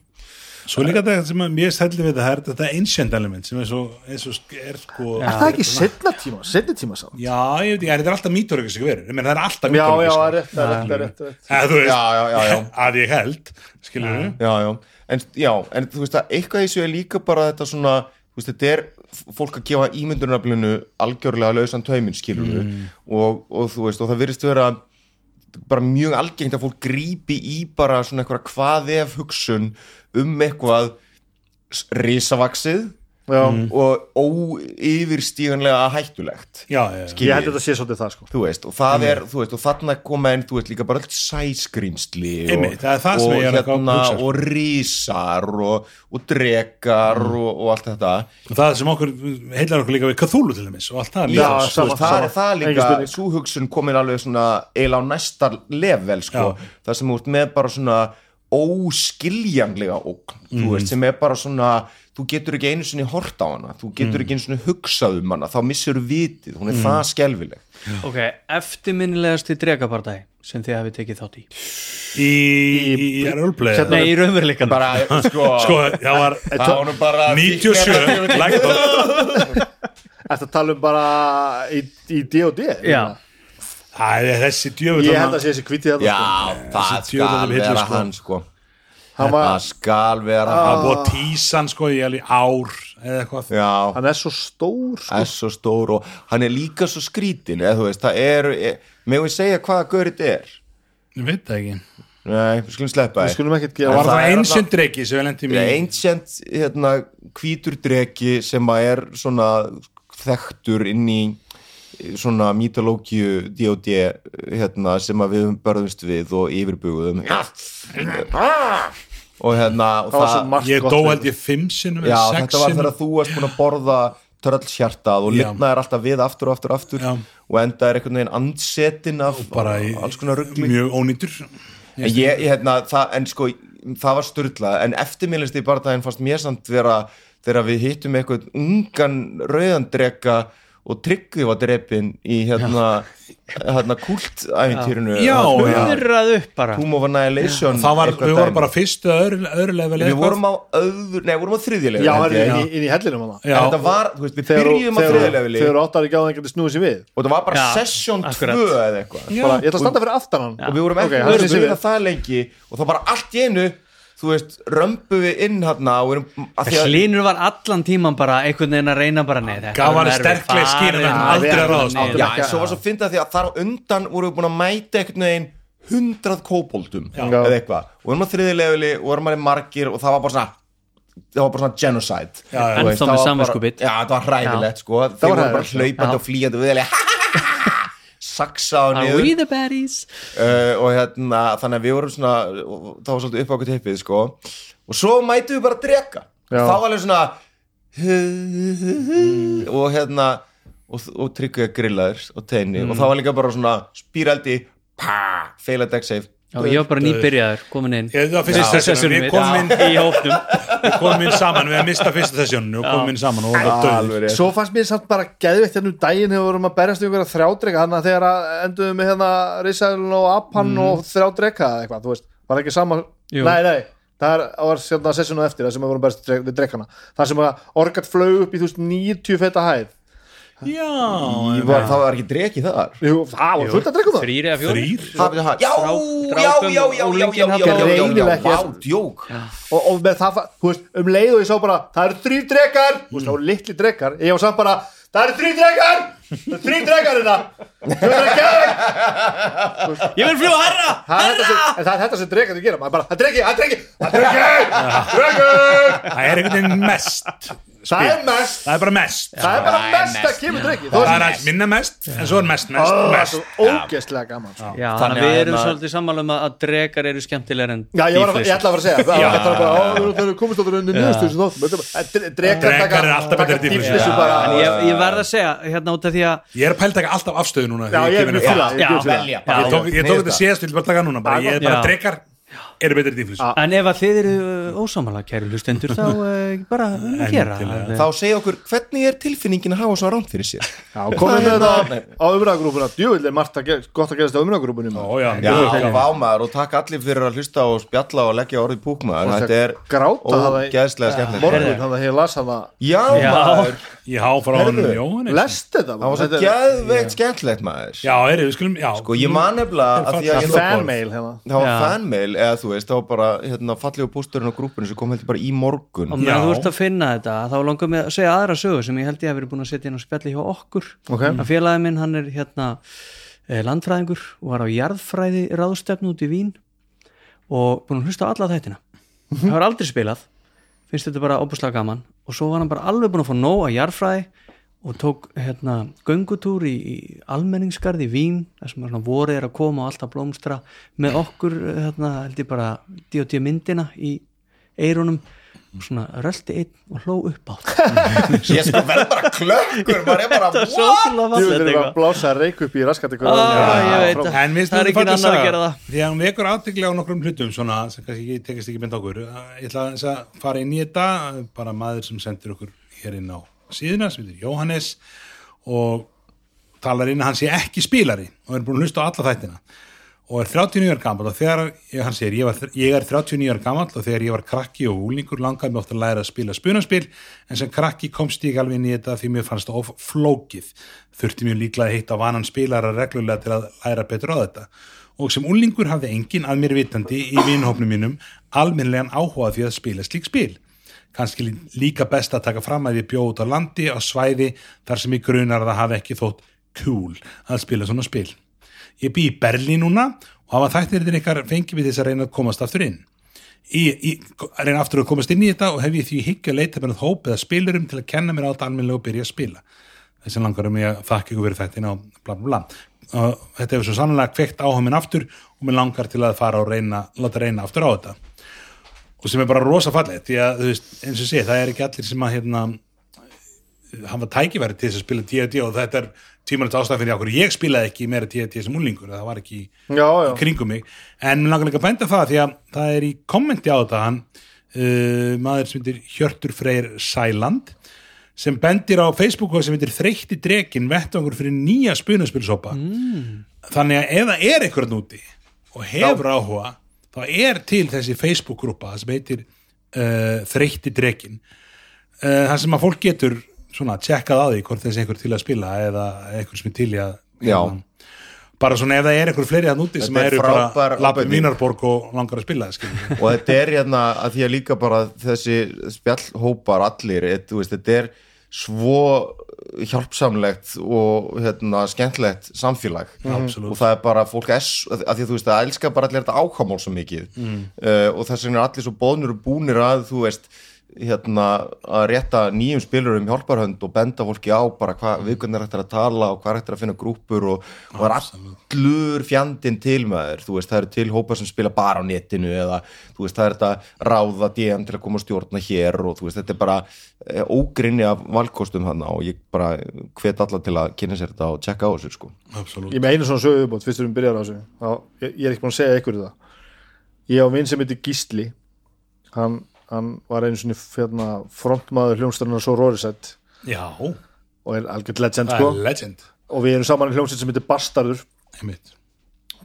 Svo líka þetta sem að mér stældi við þetta er þetta ancient element sem er svo, eins og er sko er það ekki setna tíma, setni tíma saman Já, ég veit ekki, þetta er alltaf mítóriðis ekki verið, ég meina það er alltaf já, já, mítóriðis það er rétt, það er rétt, það er rétt, það er rétt. Eða þú veist, Já, já, já, já. að ég held, skilur við Já, já, en, já, en þú veist að eitthvað þessu er líka bara þetta svona þú veist, þetta er fólk að gefa ímyndunaraflinu algjörlega lausan taumin skilur við og, og þú veist, og það virðist vera bara mjög algengt að fólk grípi í bara svona eitthvað hvað ef hugsun um eitthvað s- risavaxið Já, og óyfirstíganlega hættulegt. Já, já, já. Ég held að þetta sé svolítið það sko. Þú veist, og það er, þú veist, og þarna koma en þú veist líka bara öll sæskrýmsli og, það það sem og, að hérna, sko. og rísar og, og drekar og, og allt þetta. Og það sem okkur heilar okkur líka við Cthulhu til dæmis og allt það Já, líka, Þú sama- veist, það er það líka, spurning. svo hugsun komin alveg svona eiginlega á næsta level sko, það sem ert með bara svona óskiljanlega ógn, þú veist, sem er bara svona þú getur ekki einu sinni hort á hana þú getur ekki einu sinni hugsað um hana þá missur vitið, hún er það skelfileg. Ok, eftirminnilegasti dregabardæ sem þið hafið tekið þátt í? Í, í, í Hérna- nei, í raunveruleikan bara, sko, Sko, það var það var nú bara 97 lægt á Þetta tala um bara í, í D&D já, Það er þessi djöfull Ég held að sé þessi kvítið þetta já, sko. það Þessi djöfull skal vera sko. hann sko. Hann það var, skal vera Það hann búið að tísa hann sko í alveg ár eða eitthvað. Já, hann er svo stór sko. er svo stór og hann er líka svo skrítin eða þú veist, það er, er megum við segja hvaða gaur þetta er? Ég veit það ekki. Nei, við skulum sleppa Við því. skulum ekkert Það gera var það það ancient dregi sem við lendum í. Ancient hérna, hvítur dreki sem að er svona þekktur inn í svona mítológíu D.O.D. hérna, sem að við börðumst við og yfirbuguðum og hérna og Það Ég dó held ég fimm sinnum já, þetta var þegar þú varst búin að borða törlshjartað og Já. lifnaðir alltaf við aftur og aftur og aftur Já. og enda er einhvern veginn andsetin af alls konar ruggli mjög ónýtur en, ég, hérna, það, en sko það var styrlað, en eftirminnlist í bardaginn fannst mér samt vera þegar við hittum eitthvað ungan rauðandreka og tryggði var drepin í hérna, hérna kultæfintýrinu Já, urrað upp bara. Tomb of Annihilation Það var, við vorum bara fyrstu öðru, öðru level við vorum á öður, nei, vorum á þriðjulega Já, hann er inn, í- inn í hellinum þetta var, þú veist, við byrjum á þriðjulega þegar áttar ekki á það einhvern snúið sér við. Og það var bara session 2 akkurat. eða eitthvað. Bara, Ég ætla að standa fyrir aftan hann. Og við vorum verið við. það lengi og þá bara allt í einu þú veist, römbu við inn hérna og erum að því að Hlynur var allan tíman bara einhvern veginn að reyna bara nei þetta Gaf hann verður sterkleg skýr, farið en að- aldrei að ráðast. niður. Já, en svo var svo að finna því að þar undan vorum við búin að mæta einhvern veginn hundrað kóboldum eða eitthvað og við erum á þriði leveli og erum að margir og það var bara svona það var bara svona genocide Já, já. Ennþá veist, það með bara- Já, það var hræðilegt sko Þeir voru bara hlaupandi Já. og flýjandi og viðlega saksa á Are niður. we the baddies? uh, og hérna, þannig að við vorum svona það var svolítið upp á okkur teipið sko. Og svo mætum við bara að dreka. Já. þá var alveg svona og hérna og, og tryggja grillaður og teini og þá var líka bara svona spýraldi feila deck save. Já, ég var bara nýbyrjaður, komin inn. Við komum inn, í hópnum við komum inn saman við hefum mistað fyrsta sessjónu og komum inn saman og vorum rétt. Svo fannst mér samt bara geðveitt hérna um daginn hefur vorum að berjast um einhverja þrjádreka þannig að þegar að enduðum með hérna Rísælun og Appan og þrjádreka eða eitthvað, þú veist, var ekki sama Jú. Nei, nei, það er, var sessjónu eftir það sem við vorum berjast við drekana. Það sem að orgat flög upp í þú veist 90 feta hæð Já, var, það var ekki dreki þar. Jú, það var fullt að drekum það Þrýr eða fjór þrýr Það- það- Já, já, já, já, já, já, úlinginn já, já, þarna. já, já, Greinilega já, ekki. vá, djók. Og, og með það, þú veist, um leið og ég sá bara það eru þrý drekar, þú veist, það voru litli drekar. Ég var samt bara, það eru þrý drekar! það eru þrý drekar hérna. Þú veist, það er geðveikt Ég vil fljúa herra það er þetta sem, en það er þetta sem drekar þú gera. Maður bara, það er dreki, það er dreki, það er dreki drekur, Það er einhvern veginn mest það er mest. Það er bara mest. Það er bara mest að kemur dreki þú Það er aðeins minna mest, en svo er mest, mest, það er svo ógeðslega gaman sko. Þannig að að við erum svolítið sammála um að að drekar eru skemmtilegar en Já, að- ég ætla að fara að segja ég, ég að því að Ég er að pæla taka alltaf afstöðu núna Já, ég er ég fíla. velja. Ég tók, ég tók þetta síðast, vil bara taka núna bara, Ég er bara Já. Eru betri dýflis En ef að þið eru ósámála kæru hlustendur þá uh, bara um að gera. Þá segja okkur, hvernig er tilfinningin að hafa svo rámt fyrir sér? Já, komið með þetta á umræðagrúpuna djúvill er margt gott að gerast á umræðagrúpunum já, Já, vámaður og takk allir fyrir að hlusta og spjalla og leggja orðið púkmaður Þetta er það ógeðslega skemmtilegt. Morgun, þannig að ég las hann að Já, Já. maður, Ég há frá honum Jóhannes. lest þetta það var svo geðveikt skemmtilegt maður. Já, er, við skulum, já. Sko, ég man nefnilega að því að það ég er fanmail hérna. Það var Já. fanmail, eða þú veist, það var bara hérna, pósturinn á grúpunni sem kom heldur bara í morgun. Og þú ert að finna þetta þá langar mig að segja aðra sögu sem ég held ég hef verið búin að setja inn á spjalli hjá okkur. Ok. að félagi minn hann er hérna eh, landfræðingur og var á jarðfræði ráðstefnu út í Vín og búin að hlusta á alla þættina. Það var aldrei spilað finnst þetta bara óbúslega gaman og svo var hann bara alveg búin að fá nóg að jarðfræði og tók hérna göngutúr í, í almenningsgarð í Vín þar sem svona vorið er að koma og alltaf blómstra með okkur hérna held ég bara D.O.D. myndina í eirunum og svona rölti einn og hló upp átt Ég sko verð bara klökkur, maður er bara djúvill fallegt er að blása reik upp í raskat Ah, ég veit það. En minnst Það er ekki annar að gera það. Því að hún vekur aðtekli á nokkrum hlutum svona, sem kannski ekki tekist ekki mynd okkur. Ég ætla að fara inn í þetta bara maður sem sendir okkur hér inn á síðuna, sem heitir Jóhannes og talar inn að hann sé ekki spilari og er búin að hlusta á alla þættina. Og er 39 ára gammal og þegar hann segir, ég, var, ég er 39 ára gammal og þegar ég var krakki og úlingur langaði mig oft að læra að spila spunaspil en sem krakki komst ég alveg inn í þetta því mér fannst það of flókið. Þurfti mjög líklega að hitta vanan spilara reglulega til að læra betur á þetta. Og sem úlingur hafði enginn að mér vitandi í vinhópnum mínum almennlegan áhuga því að spila slík spil kannski lí- líka best að taka fram að ég bjóð út á landi á svæði þar sem ég grunar að það hafi ekki þótt cool að spila svona spil. Ég bý í Berlín núna og hafa þættirinn ykkar fengið við þess að reyna að komast aftur inn. Að reyna aftur að komast inn í þetta og hef ég því hyggja að leita með hóp eða spilurum til að kenna mér á þetta almennilega og byrja að spila. Þess að langar um ég að þakka ykkur fyrir þættina og bla bla bla. Þetta hefur svo sannlega kveikt áhuga minn aftur og mér langar til að fara og reyna, láta reyna aftur á þetta og sem er bara rosa fallið því að þú veist, eins og sé, það er ekki allir sem að hérna, hafa tækifæri til þess að spila D&D og þetta er tímanlega ástæð fyrir okkur, ég spilaði ekki meira D&D sem úlingur, það var ekki já, já, í kringum mig, en mér langar líka að benda það því að það er í kommenti á þetta hann, uh, maður sem heitir Hjörtur Freyr Sæland sem bendir á Facebook sem heitir Þreytti drekin vettvangur fyrir nýja spunaspilsópa mm. þannig að það er eitthvað núti og hefur áhuga þá er til þessi Facebook-grúpa sem heitir uh, Þreytti drekin uh, þar sem að fólk getur svona tjekkað á því hvort þessi einhver til að spila eða einhver sem er til í að Já. bara svona ef það er einhver fleiri að núti sem er eru bara ábending. Vínarborg og langar að spila og þetta er hérna að því að líka bara þessi spjallhópar allir veist, þetta er svo hjálpsamlegt og hérna, skemmtlegt samfélag. Absolutt. og það er bara fólk s- að því að þú veist það elskar bara allir þetta ákvámál svo mikið. Uh, og þess vegna er allir svo bóðnir og búnir að þú veist hérna að rétta nýjum spilurum hjálparhönd og benda fólki á bara hvað viðkvæmur hægt er að tala og hvað hægt er að finna grúpur og, og það er allur fjandinn til þú veist, það eru til hópar sem spila bara á netinu eða þú veist, það er þetta ráða DM til að koma að stjórna hér og þú veist, þetta er bara e, ógrinni af valkostum hann og ég bara hvet alla til að kynna sér þetta og tjekka á þessu sko. Absolutt. Ég með einu svona sögu uppbót fyrst við byrjar á þessu. Þá, ég, ég er ekki búin að segja ykkur það. Ég á vinn sem heitir Gísli. Hann, hann var einu svona hérna, frontmaður hljómsdurnar svo Rorisett Já, og er algjörð legend sko. legend. Og við erum saman í hljómsett sem heitir Bastardur.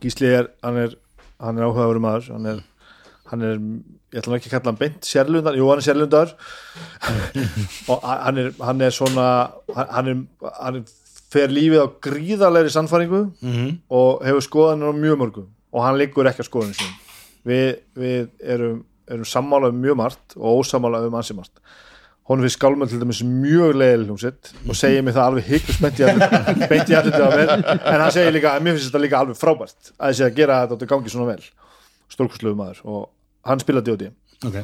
Gísli er, hann er hann er áhugaður maður. Hann er, hann er, ég ætla ekki að kalla hann beint sérlundar, jú hann er sérlundar. Og hann er hann er svona hann er, hann er fer lífið á gríðarlegri sannfæringu Mhm. og hefur skoðanir á mjög mörgu. Og hann liggur ekki á skoðanir sín við, við erum, erum sammála um mjög margt og ósammála um ansi margt. Hún finnst skálmöld til dæmis mjög leiðileg hljómsitt og segir mig það alveg allir beint í allir á mér en hann segir líka að mér finnst þetta líka alveg frábært að þessi að gera þetta og þetta gangi svona vel. Stórkustlegu maður og hann spilaði D.O.D. Ok,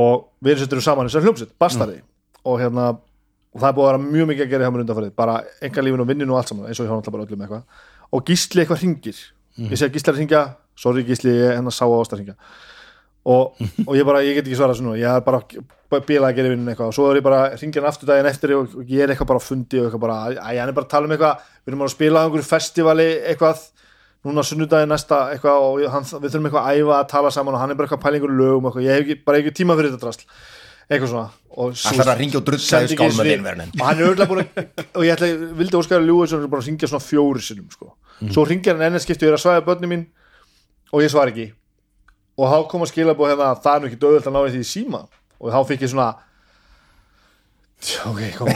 og við settur saman þessar hljómsitt, Bastari og hérna og það er búið að vera mjög mikið að gera hjá mér undanfarið. Bara enga lífin og vinnin og allt saman eins og ég hann alltaf bara öllum eitthvað. Og Gísli eitthvað ringir ég segi Gísli að ringja, sorry Gísli ég hennar sá að ást að ringja og, og ég bara, ég get ekki svarað svona ég er bara bílað að gera í vinnun eitthvað og svo er ég bara ringja hann aftur daginn eftir og, ég er eitthvað bara á fundi og eitthvað bara, æ, hann er bara að tala um eitthvað við erum bara að spila á einhverju festivali eitthvað núna sunnudaginn næsta eitthvað og ég- hann, við þurfum eitthvað að æfa að tala saman og hann er bara eitthvað pælingur lögum eitthvað, ég hef ekki, bara ekki tíma fyrir þetta drasl eitthvað svona og svo- Ætlar að hringja og drulla í. Vernon. og hann er örgulega búin að og ég ætla, vildi óskæra ljúið sem er bara að ringja svona fjóri sinnum sko. svo ringja hann ennið skipti og er að svæða börni mín og ég svar ekki og þá kom að skila búið hérna það er nú ekki döðvöld að ná því í síma. Og þá fikk ég svona ok, kom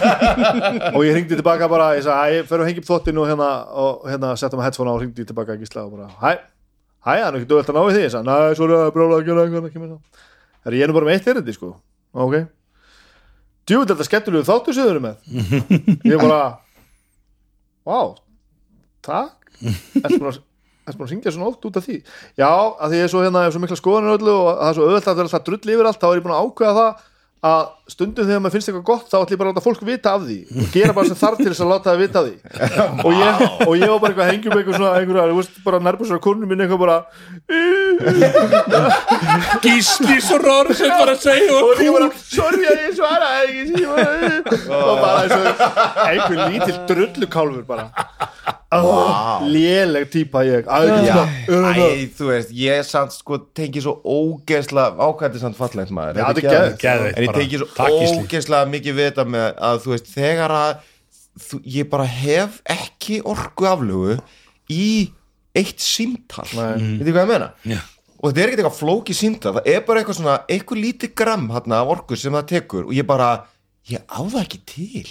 og ég ringdi tilbaka bara ég sagði, hæ, fyrir að hengja upp þóttinu og hérna, og hérna setja maður headphone á og ringdi tilbaka að gísla og bara, hæ, hæ, það er nú ekki döðvöld að ná því. Ég sagði, næ, svo er það brála að gera eitthvað ekki það. Er ég nú bara með eitt erindi sko. Ok. Djúvill þetta skemmtilegu þáttu sem þau eru með. Ég bara Vá Takk Ertu búin að Ertu búin að syngja svona oft út af því? Já, að því ég er svo hérna er svo mikla skoðanir öllu og það er svo auðvitað að vera alltaf drull yfir allt þá er ég búin að ákveða það að stundum þegar maður finnst eitthvað gott þá ætlum ég bara að láta fólk vita af því og gera bara sem þarf til þess að láta það vita af því. Og ég, og ég var bara eitthvað að hengja um eitthvað svona einhverja, þú veist, bara nærbúsar konu mín eitthvað bara Gísli svo ráður sem var að segja og ég bara, sorry að ég svaraði ekki og bara eins og einhver lítill drullukálfur bara oh, léleg típa ég. Já, Æ, þú veist, ég samt sko tengi svo ógeðslega ákvæði samt fallegt maður. Er geðveikt. En ég tengi svo Takk, Gísli. ógeðslega mikið við þetta með að þú veist, þegar að þú, ég bara hef ekki orku aflögu í eitt símtal. Veitir hvað ég meina? Já. og þetta er ekkert eitthvað flóki símtal það er bara eitthvað svona, eitthvað lítið gram hérna af orku sem það tekur. Og ég bara ég á það ekki til.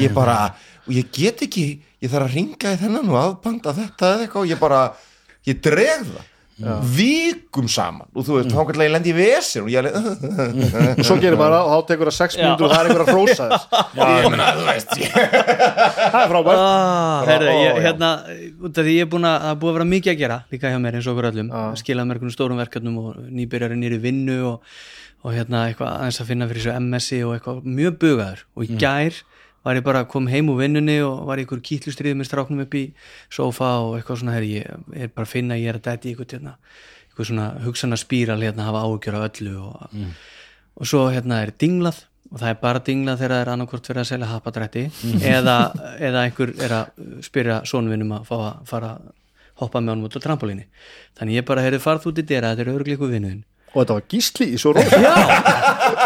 Ég bara, og ég get ekki ég þarf að ringa í þennan og aðbanda þetta eða eitthvað og ég bara ég dreg það vikum saman. Og þú veist, þá kannski ég lendi í vesir og ég alveg og svo gerir maður það og þá tekur það 6 mínútur og það er einhver að hrósa þess. Ég meina, þú veist ég, það er frábært. Ah, herri, ég, hérna, út af því ég er búin að það er búið að vera mikið að gera líka hjá mér eins og okkur öllum. Skilað mér einhvern stórum verkefnum og nýbyrjari nýri vinnu og, og hérna eitthvað aðeins að finna fyrir svo MSI og eitthvað mjög bugaður. Og í gær var ég bara kom heim úr vinnunni og var í einhver kýtlustrið með stráknum upp í sofa og eitthvað svona herri, ég er bara að finna ég er að dæti eitthvað, hérna, eitthvað svona hugsana spíral hérna hafa áhugjör á öllu og, og svo hérna er dinglað og það er bara dinglað þegar það er annarkvort fyrir að selja hapadrætti eða, eða einhver er að spyrja sonvinum að fá að fara að hoppa með honum út á trampolíni. Þannig ég bara heyrði farð út í dyrra þetta er örgleiku vinnuðin og þetta var gísli í svo Já,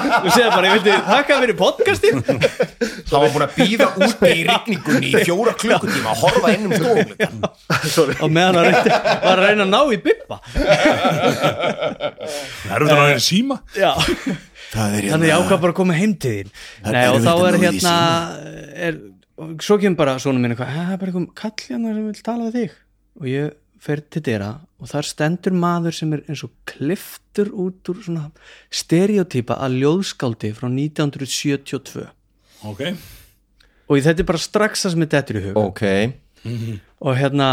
þú segir bara, ég vildi þakka fyrir podcastin það var búin að býða úti í rigningunni í fjóra klukkutíma að horfa inn um stofuglugan og meðan reyndi, var að reyna að ná í bippa Það eru það náður síma. Já, það er þannig ég ákvað bara að koma heim til þín. Nei, og þá er hérna er, og svo kemur bara svona minn eitthvað, "Ha, það er bara eitthvað kall hérna sem vil tala við þig. Og ég fer til dyra og þar stendur maður sem er eins og kliftur út úr svona stereotýpa að ljóðskáldi frá 1972 Ok, og þetta er bara strax það sem er dettur í hug ok, og hérna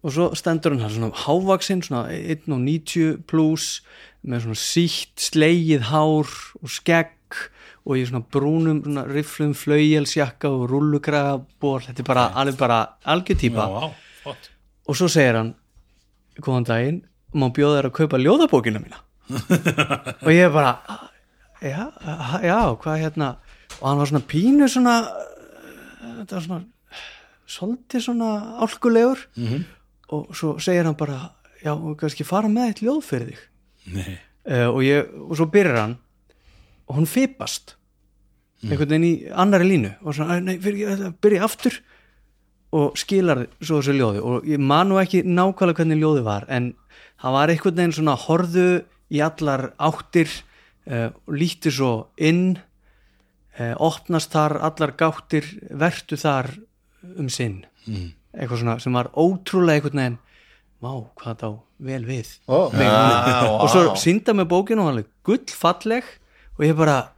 og svo stendur hann svona hávaksinn svona 1.90 pluss með svona sítt slegið hár og skegg og í svona brúnum svona riflum flaugjelsjakka og rullugraból þetta er bara, alveg bara algjör já, flott. Og svo segir hann góðan daginn, má bjóða þér að kaupa ljóðabókina mína. Og ég bara já, já, hvað hérna og hann var svona pínu svona þetta var svona svolítið svona álkulegur. -hmm. og svo segir hann bara já, kannski fara með eitt ljóð fyrir þig. Uh, og, ég, og svo byrjar hann og hún fipast. Einhvern veginn í annari línu. Og svona, "Æ, nei, byrja aftur og skilar svo þessu ljóði. Og ég man nú ekki nákvæmlega hvernig ljóði var en það var einhvern veginn svona horðu í allar áttir uh, og líti svo inn uh, opnast þar allar gáttir vertu þar um sinn. Mm. eitthvað svona sem var ótrúlega einhvern veginn Vá, hvað þá vel við. Ó. Mig, og svo sínda með bókinu og hann er gull falleg og ég bara,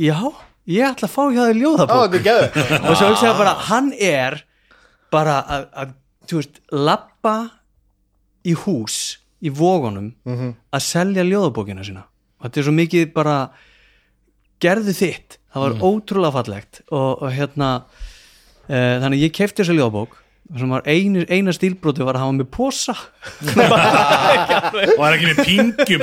já ég ætla að fá hjá Ó, ljóðabók er geður og svo hugsa ég bara, hann er bara að, að þú veist, lappa í hús í vógunum að selja ljóðabókina sína. Og þetta er svo mikið bara gerðu þitt, það var ótrúlega fallegt og, og hérna e, þannig ég kefti þessa ljóðabók sem var einu, eina stílbróti var að hafa með posa. Og er ekki með pingjum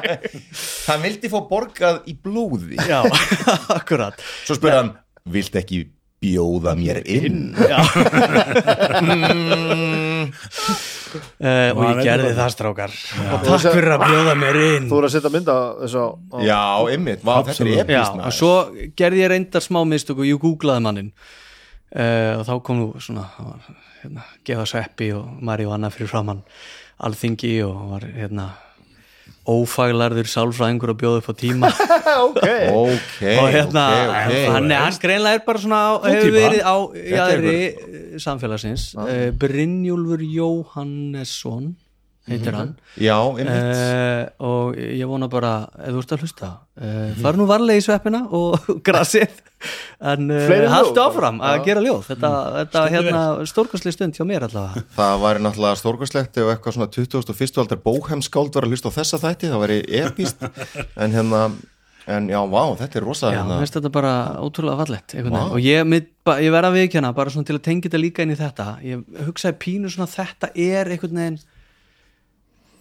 hann vildi fá borgað í blóði. Já, akkurat. Svo spurði hann, vilt ekki bjóða mér inn Já. Uh, og ég gerði það strákar. Og takk fyrir að bjóða mér inn. Þú voru að setja mynda þess á já, ymmit, vá, þetta er Já, epist og svo gerði ég reyndar smá mistök og ég googlaði mannin uh, og þá kom nú svona hérna, gefa sveppi og Mari og Anna fyrir framann alþingi og var hérna ófaglarður sálfræðingur að bjóða upp á tíma. Ok. Ok, og hérna, ok, ok. hann, hann greinlega er bara svona á, hefur verið á er jæðri samfélagsins. Uh, Brynjúlfur Jóhannesson heitir hann. Já, ymmit uh, og ég vona bara ef þú ert að hlusta uh, fara nú varlega í sveppina og grasið. En uh, haltu bara. áfram að gera ljóð. Þetta, þetta hérna, stórkastli stund hjá mér allavega. Það væri náttúrulega stórkvæslegt ef eitthvað svona 21. aldar bóhemskáld var að hlusta á þessa þætti, það væri epíst en hérna, en já, vá, þetta er rosa Já, hérna, mér finnst þetta bara ótrúlega veginn. og ég, ég verða að viðkjanna bara svona til að tengja þetta líka inn í þetta ég hugsaði pínu svona þetta er einhvern veginn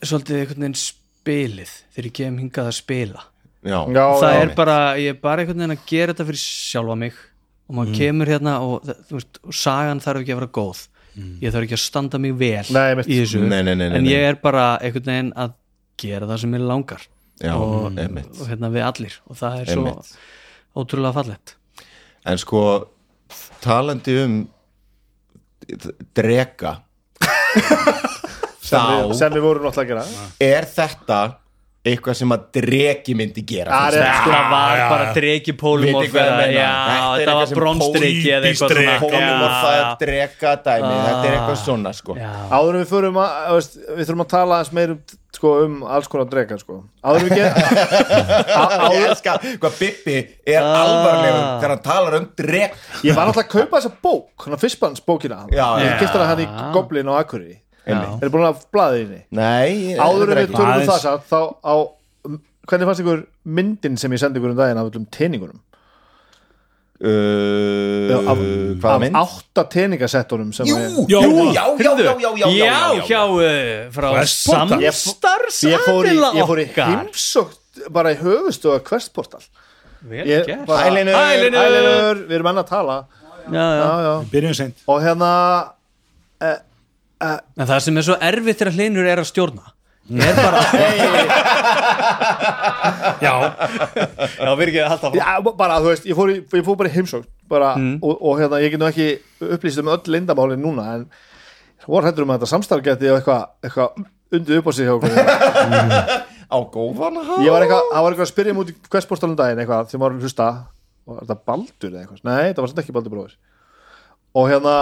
svolítið einhvern veginn spilið þegar ég kem hingað að spila. Já, Já, það já. er bara, ég er bara einhvern veginn að gera þetta fyrir sjálfa mig. Og maður kemur hérna og, veist, og sagan þarf ekki að vera góð. Ég þarf ekki að standa mig vel Nei, í þessu. Nei, nei, nei, nei, en ég er bara einhvern veginn að gera það sem ég langar. Já, og, og hérna við allir. Og það er svo Einmitt. ótrúlega fallegt. En sko talandi um drega sem, við, sem við vorum náttúrulega að gera. Er þetta eitthvað sem að dregi myndi gera það er sko, var bara dregi pólumorf þetta var bronsdregi pólumorf það er drega dæmi. Ah. Þetta er eitthvað svona sko. áður við þurfum að við þurfum að tala eins meirum sko, um alls konar drega sko. áður við ekki hvað Bibi er ah. alvarlegur þegar hann talar um dreg ég var alltaf að kaupa þessa bók fyrstbannsbókina ég kipta hann hérna í Goblin og Akuri Er búin að blaðið inni Nei, Áður en við tölum um það satt, þá á Hvernig fannst ykkur myndin sem ég sendi ykkur um daginn af öllum teiningunum? uh, af, af mynd? átta teiningasettunum sem Jú, jú, Já, já, já, já, já, já, já, já, uh, frá. Ég fór í, samstarfsaðila ég fór í okkar heimsókt bara í bara- Hælinur. Hælinur. Hælinur, við erum enn að tala já, já. já, já. byrjum seint og hérna en það sem er svo erfitt þegar hlinur er að stjórna er bara já, já, við erum ekki að halda já, bara, þú veist, ég fór, í, ég fór bara í heimsókt bara, og, og hérna, ég get nú ekki upplýst um öll lindamálin núna en voru hættur um að þetta samstarf geti eitthvað eitthva undið upp á sig hjá okkur. Á góðan hátt? Ég var eitthvað, það var eitthvað að spyrja múti hversbórstalum daginn eitthvað, þegar maður var að hlusta. Og var þetta Baldur eða eitthvað, nei, það var samt ekki Baldur bróðis og hérna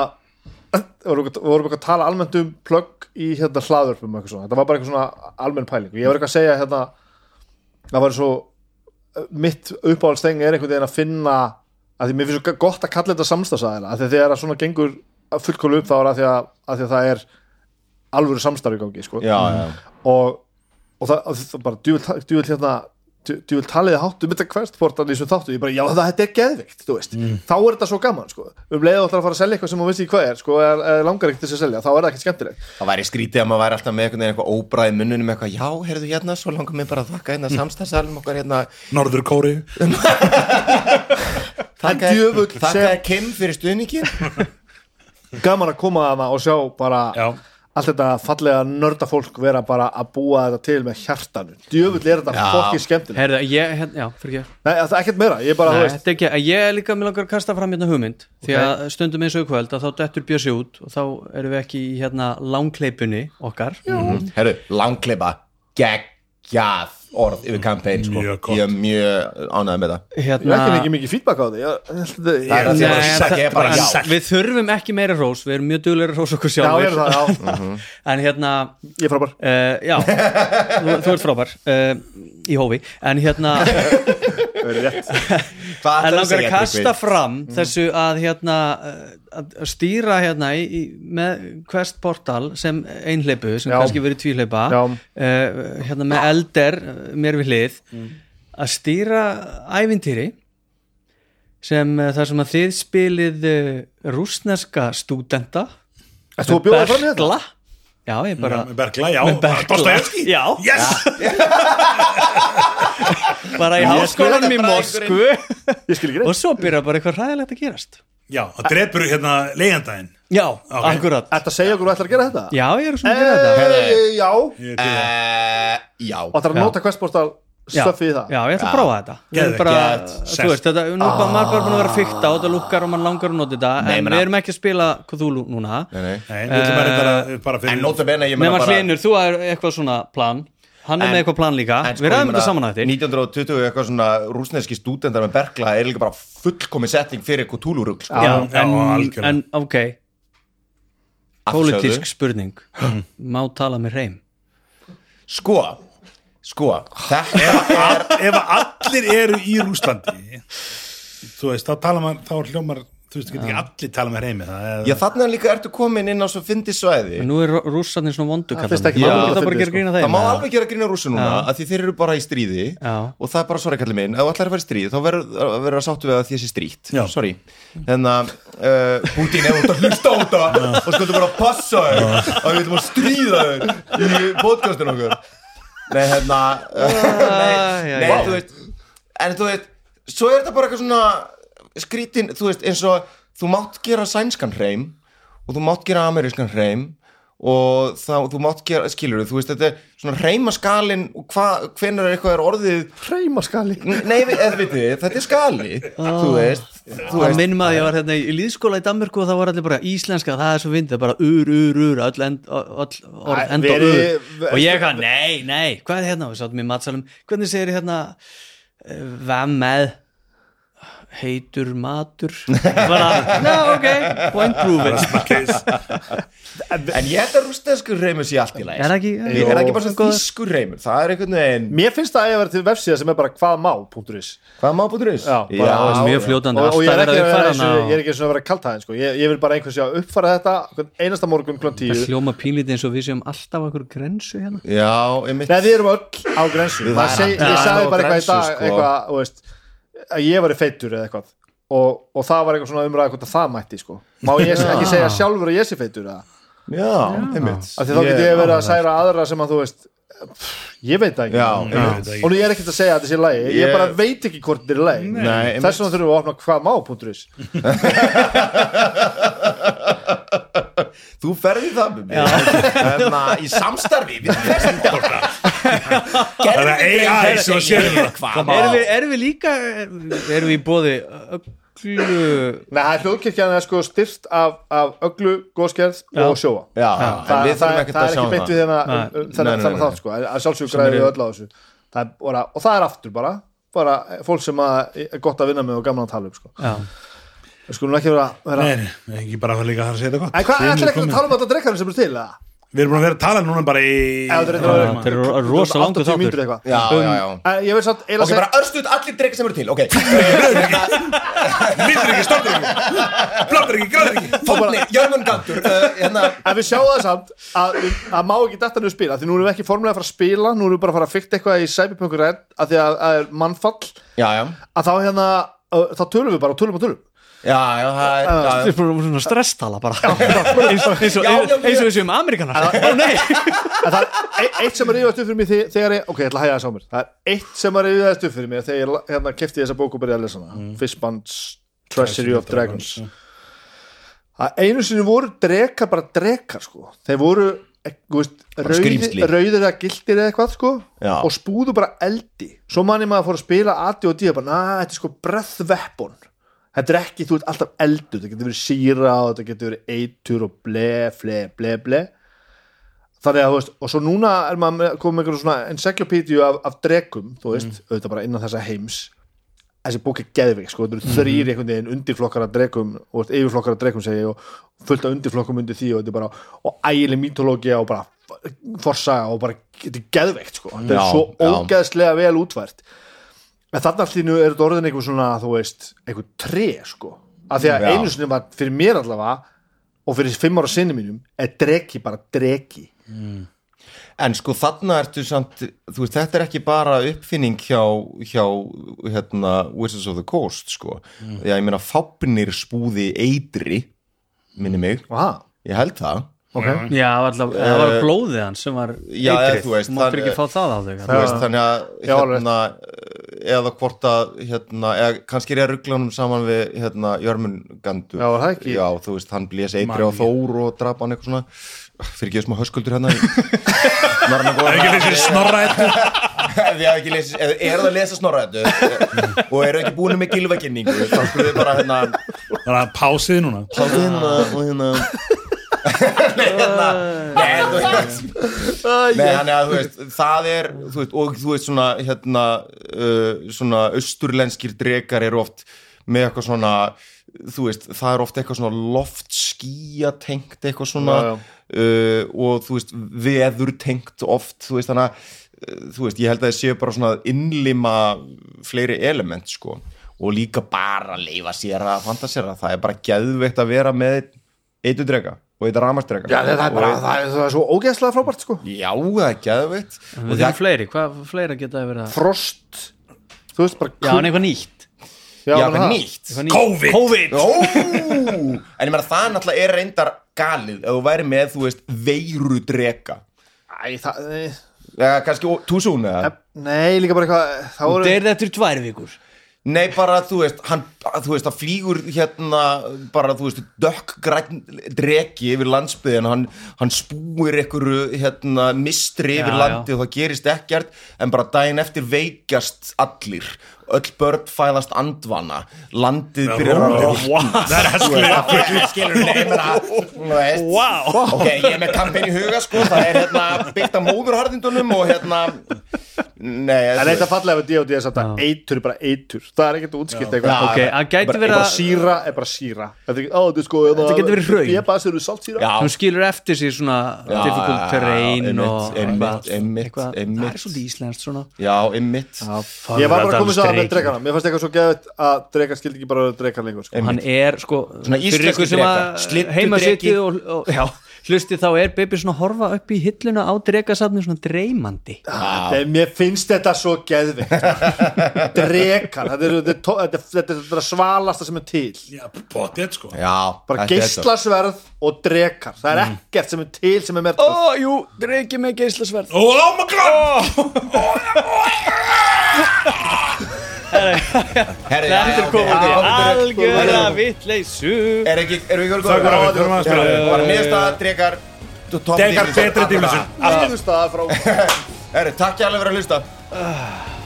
vorum eitthvað að tala almennt um plögg í hérna svona. Þetta var bara eitthvað svona almenn pæling. Og ég var eitthvað að segja hérna það var svo mitt uppáhaldsteng er einhvern veginn að finna að því mér finnst svo gott að kalla þetta samstagsæðila að því þegar að svona gengur fullkólu upp þá er að því að, að því að það er alvöru samstarfi gangi sko. já, já, og, og það, að það bara djúvel, djúvel hérna djúvel taliði háttu mitt að hverstportan í þessum þáttu, ég bara, já það þetta er geðvikt þú veist, þá er þetta svo gaman sko. um leiðu ætlar að fara að selja eitthvað sem hún veist ekki hvað er sko, er, er langar ekkert til þess að selja, þá er það ekkert skemmtilegt. Það væri skrítið að maður væri alltaf með einhvern veginn eitthvað óbræð munnunum eitthvað, já, heyrðu hérna, svo langar mér bara að þakka hérna samstæðsalum okkar hérna. Norður Kóri þakka, þakka Kim fyrir stuðningin gaman að koma að og sjá bara Já, allt þetta fallega nörda fólk vera bara að búa þetta til með hjartanu. Djöfull er þetta Já. fokkið skemmtilegt. Herðu, ég, hérna, já, fyrir ekki. Nei, það er ekkert meira, ég bara, þú Nei, veist. þetta er ekki, ég er líka með langar að kasta fram hérna hugmynd því að stundum eins og kvöld að þá dettur bjössi út og þá erum við ekki í hérna langkleipunni okkar. Herru, langkleipa geggjað orð yfir campaign sko. Mjög gott. ég er mjög ánægð með það. Ég hérna, er ekki mikið feedback á því ég, ég, ég, ég við þurfum ekki meira rós, við erum mjög duglega rós okkur ég er það, já, en hérna, ég er frábær. Uh, já. Þú, þú ert frábær. Uh, í hófi, en hérna En ætlarðu langar að kasta fram þessu að hérna að stýra hérna í, með Quest Portal sem einhleipu sem Já. kannski verið tvíhleipa uh, hérna með elder uh, mér við hlið að stýra ævintýri sem uh, þar sem að þið spilið rúsneska stúdenta. Ertu þú að bjóða fram í þetta? Berkla. Já, ég bara Bergla, já. Já. Yes bara í háskólanum í Moskvu. Ég skil ekki og svo byrja bara eitthvað ræðilegt að gerast. Já, það drepur hérna leigjandaginn. Já, Ok. akkurat. Þetta segja okkur að ætlar að gera þetta? Já, ég er svona að gera þetta. Eh, Já. Það. Eh, já. Og það er að nota Já, stöfið í það. Já, ég ætla að prófa þetta. Við erum bara, þú veist, þetta, nú er bara maður bara búin að vera fykta og þetta lukkar og mann langar að nota þetta. En við erum ekki að spila Cthulhu núna. Nei, nei. Nei, við ætlum bara, bara, bara fyrir En nota bene, ég meina nema bara hlinur, þú er eitthvað svona plan hann er En- með eitthvað plan líka, En sko, við ræðum þetta saman að þetta 1920 eitthvað svona rúsneski stúdendar með Berkla er líka bara fullkomi setting fyrir Cthulhu-rugl sko. Já, Já, en, en ok, pólitísk spurning. Má tala með reym Sko, sko er ef allir eru í Rúslandi þú veist, þá tala maður þá hljómar, þú veist, getur ekki allir tala með reymi það er, Já, þannig líka ertu komin inn á svo fyndi svæði en nú er rússarnir svona vondu Það það að Það má alveg gera grína rússu núna að því þeir eru bara í stríði. Og það er bara sorry kallið minn, ef þú ætlar að vera í stríð þá verður að vera sáttu við að því sé stríkt sorry, þannig að Putin þú ert að hlusta á þetta og sko þú bara að passa þér að við ætlum að stríða þér í podcastinu okkur Nei, hérna Nei, já, nei þú veist eitthvað skrítin, þú veist, eins og þú mátt gera sænskan hreim og þú mátt gera amerískan hreim og þá, þú mátt gera, skilur þú veist, þetta er svona hreimaskalin og hva, hvenær er eitthvað er orðið Hreimaskali nei, eða þið, þetta er skali þú veist, þú Það veist. minnum að ég var hérna í líðskóla í Danmörku og það var allir bara íslenska, það er svo fyndið, bara ur, ur, ur, öll, end, öll orð Æ, enda á verið- ur og ég hvað, nei, nei, hvað er hérna? Og við sátum í matsalum, hvernig segir ég hérna eh, hvað með heitur matur. Bara, ná, ok, point proven. En ég held að rústenskur hreimur sé allt í læg er það ekki, er það ekki bara svona þýskur hreimur það er einhvern veginn, Mér finnst það að ég verið til vefsíða sem er bara hvað hvað má? Já, bara- mjög fljótandi, og, og ég er ekki að vera ég er að vera kaltæðin sko. ég, ég vil bara einhvers að uppfæra þetta einasta morgun tíu. Það hljóma pínlítið eins og við séum alltaf okkur grensu hérna. Já, einmitt. Nei, við erum öll á grensu. Ég sagði bara eitthvað í dag sko. eitthvað, að ég var feitur eða eitthvað. Og, og það var eitthvað svona umræða hvort að það mætti sko. Má ég ekki segja sjálfur að ég sé feitur eða? já, einmitt. Af því þá get ég verið að særa aðra sem að þú veist pff, ég veit það ekki. Já, einmitt og nú ég er ekkert að segja að þetta sé lægi ég, Ég- bara veit ekki hvort þetta er lægi Nei, einmitt. þess vegna þurfum við að opna hvað má.is Þú ferði það með mér að í samstarfi við Festporta það er AI sem að sér um það erum við, erum við líka erum við í bóði Nei, það er hljóðkirkjan er sko styrt af, af öllu, góðskerð og sjóa. Já, Þa, en það, við það, þurfum ekkert það að er sjá ekki beint við það. hérna um, um, þennan þátt sko. Að sjálfsögur græði við öll á þessu. Það er bara, og það er aftur bara bara fólk sem er gott að vinna með og gaman að tala um sko. já við skulum ekki vera, vera... Nei, nei, ekki bara fyrir líka að það segja þetta gott En hvað ætlar ekki að tala um þetta drekkarinn sem er til eða? Við erum búin að vera að tala núna bara í Eða þetta er Já, þetta er ro- rosa 80 mínútur þáttur. eitthvað. Já, já, já. En Ég vil samt eiginlega Ok, bara örstuð allir drekar sem eru til, ok. Lítur ekki, stoltur ekki. Bláttur ekki, gráður ekki. Fótni, Jörmungantur uh, hérna, En við sjáum það samt að, að má ekki detta niður spila því nú erum við ekki formulega að fara að spila nú erum við bara að fara að fykta eitthvað í Cyberpunk Red að því að það er mannfall. Já, já, að þá hérna uh, þá tölum við bara og tölum og tölum já, já, það er já. er bara svona stresstala bara. Eins og við séum Amerikanar Ó nei. það e- eitt sem er yfirðast upp fyrir mig þe- þegar ég, ok, ég ætla að hæja þess á mér. Það er eitt sem er yfirðast upp fyrir mig þegar ég hérna kefti þessa bók og byrjaði að lesa hana. Mm. Fistband's Treasury of Dragons. Að einu sinni voru drekar bara drekar sko. Þeir voru e- rauðir, eða gildir eða eitthvað sko og spúðu bara eldi. Svo manni maður fór að spila AD og D bara, na, þetta er sko breath weapon þetta er ekki, þú ert alltaf eldur þetta getur verið síra og þetta getur verið eitur og ble, fle, ble, ble. Þannig að, þú veist, og svo núna er maður komið með einhverjum svona encyclopídiu af, af drekum, þú veist, auðvitað bara innan þessa heims. Þessi bók er geðvik, sko, þetta eru þrýr einhvern veginn undirflokkar af drekum og veist, yfirflokkar af drekum segi ég og fullt af undirflokkum undir því og þetta er bara, og ægileg mítológia og bara forsaga og bara, þetta er geðveikt, sko, þetta er svo ógeðslega vel útvært en þarna allir er þetta orðin einhver svona, þú veist, einhver tre, sko, af því að Já. einu sinni var fyrir mér allavega og fyrir fimm ára sinni mínum er dreki bara dreki. En sko þarna ertu samt þú veist, þetta er ekki bara uppfinning hjá, hjá hérna, Wizards of the Coast sko, Mm. að ég meina fápnir spúði eitri minni mig, Aha, ég held það ok. Já, alltaf, það var blóðið hans sem var Já, eitrið. þú veist, Þú máttir það- ekki fá það á þú veist, þannig að Já, hérna, eða hvort að hérna, eða kannski er ég að ruggla honum saman við hérna, Jörmungandur Já, var það ekki? Já, þú veist, hann blés eitri á Þór og drapa hann eitthvað svona. Fyrir ekki smá höskuldur hérna Norræna góða Ekki þessi snorra þetta Ef ég hef ekki lesið, ef er það að lesa snorrættu og eru ekki búin með gilvækynningu þá skulum við bara hérna Það er pásið núna. Pálið hérna og hérna Hérna. Að, það er þú veist, og þú veist svona hérna, uh, svona austurlenskir drekar eru oft með eitthvað svona þú veist, það er oft eitthvað svona loftskýja tengt eitthvað svona Já, já. Uh, og þú veist, veður tengt oft, þú veist, þannig að uh, þú veist, ég held að það séu bara svona að innlima fleiri element, sko og líka bara leifa sér að fantasera, það er bara geðveitt að vera með eitt drega og eitt ramastrega Já, það er bara, það er, það er svo ógeðslega frábært sko. Já, það er geðveitt Og það eru fleiri, hvað fleira geta að vera Frost Þú veist bara Já, en eitthvað nýtt. Já, menn eitthvað nýtt. Eitthvað nýtt. COVID. COVID. Ó, en ég meina það náttúrulega er reyndar galið ef þú væri með, þú veist, veiru drega Æ, það, eða kannski túsún eða? Nei, líka bara eitthvað Það Og voru það er þetta í tvær vikur Nei, bara, þú veist, hann, þú veist, það flýgur hérna, bara, þú veist, dökkgræn dreki yfir landsbyðin, hann, hann spúir einhverju, hérna, mistri yfir Já, landi og það gerist ekkert, en bara daginn eftir veikjast allir, öll börn fæðast andvana, landið byrjar að rótna, Það er það fyrir skilur þú veist, Wow. ok, ég er með kampin í huga, sko, það er, hérna, byggt á móðurharðindunum og, hérna, nei, En þetta fallega við D&D er samt að eitur er bara eitur Það er ekkert eitthvað Já. Ok, það gæti verið bara að síra er bara síra Þetta er er sko getur verið hraun. Sér. Hún skilur eftir sig svona difficult terrain einmitt, einmitt, eitthvað- eitthvað-. Það er svolítið íslenskt svona Ég var bara að koma svo að með drekana Mér fannst eitthvað svo geðvægt að drekar skildi ekki bara vera drekar lengur sko. Hann er sko Svona fyrir ykkur sem að heima sitið og, og já, hlusti þá er Bibi svona að horfa upp í hilluna á drekasafni svona dreymandi. Þetta er- Mér finnst þetta svo geðvægt Drekar Þetta er, þetta, er, þetta, er, þetta, svalasta sem er til. Já, potið sko. Já, Bara er geislasverð og drekar Það er ekkert sem er til sem er mér Ó, jú, dreki með geislasverð Oh, oh my god Herri, Þetta er komandi algjörða vittleysu Er ekki, erum við ekki Þakka fyrir, þurfum að spila við. Bara niðurstaða, drekar Drekar Division. betri Division. Allir staða frá Herri, takk ég alveg fyrir að hlusta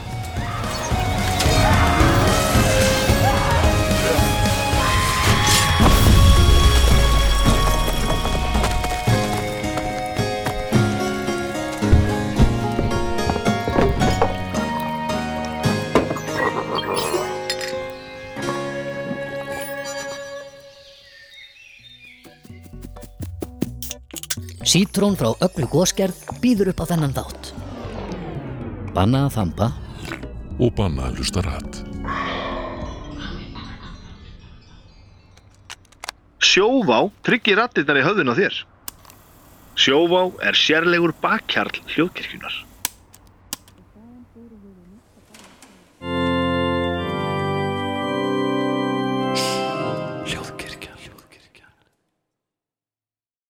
Sítrón frá öllu góskerð býður upp á þennan þátt. Banna að þampa og banna að hlusta rætt. Sjóvá tryggir rattirnar í höfðun á þér. Sjóvá er sérlegur bakkjarl hljóðkirkjunar.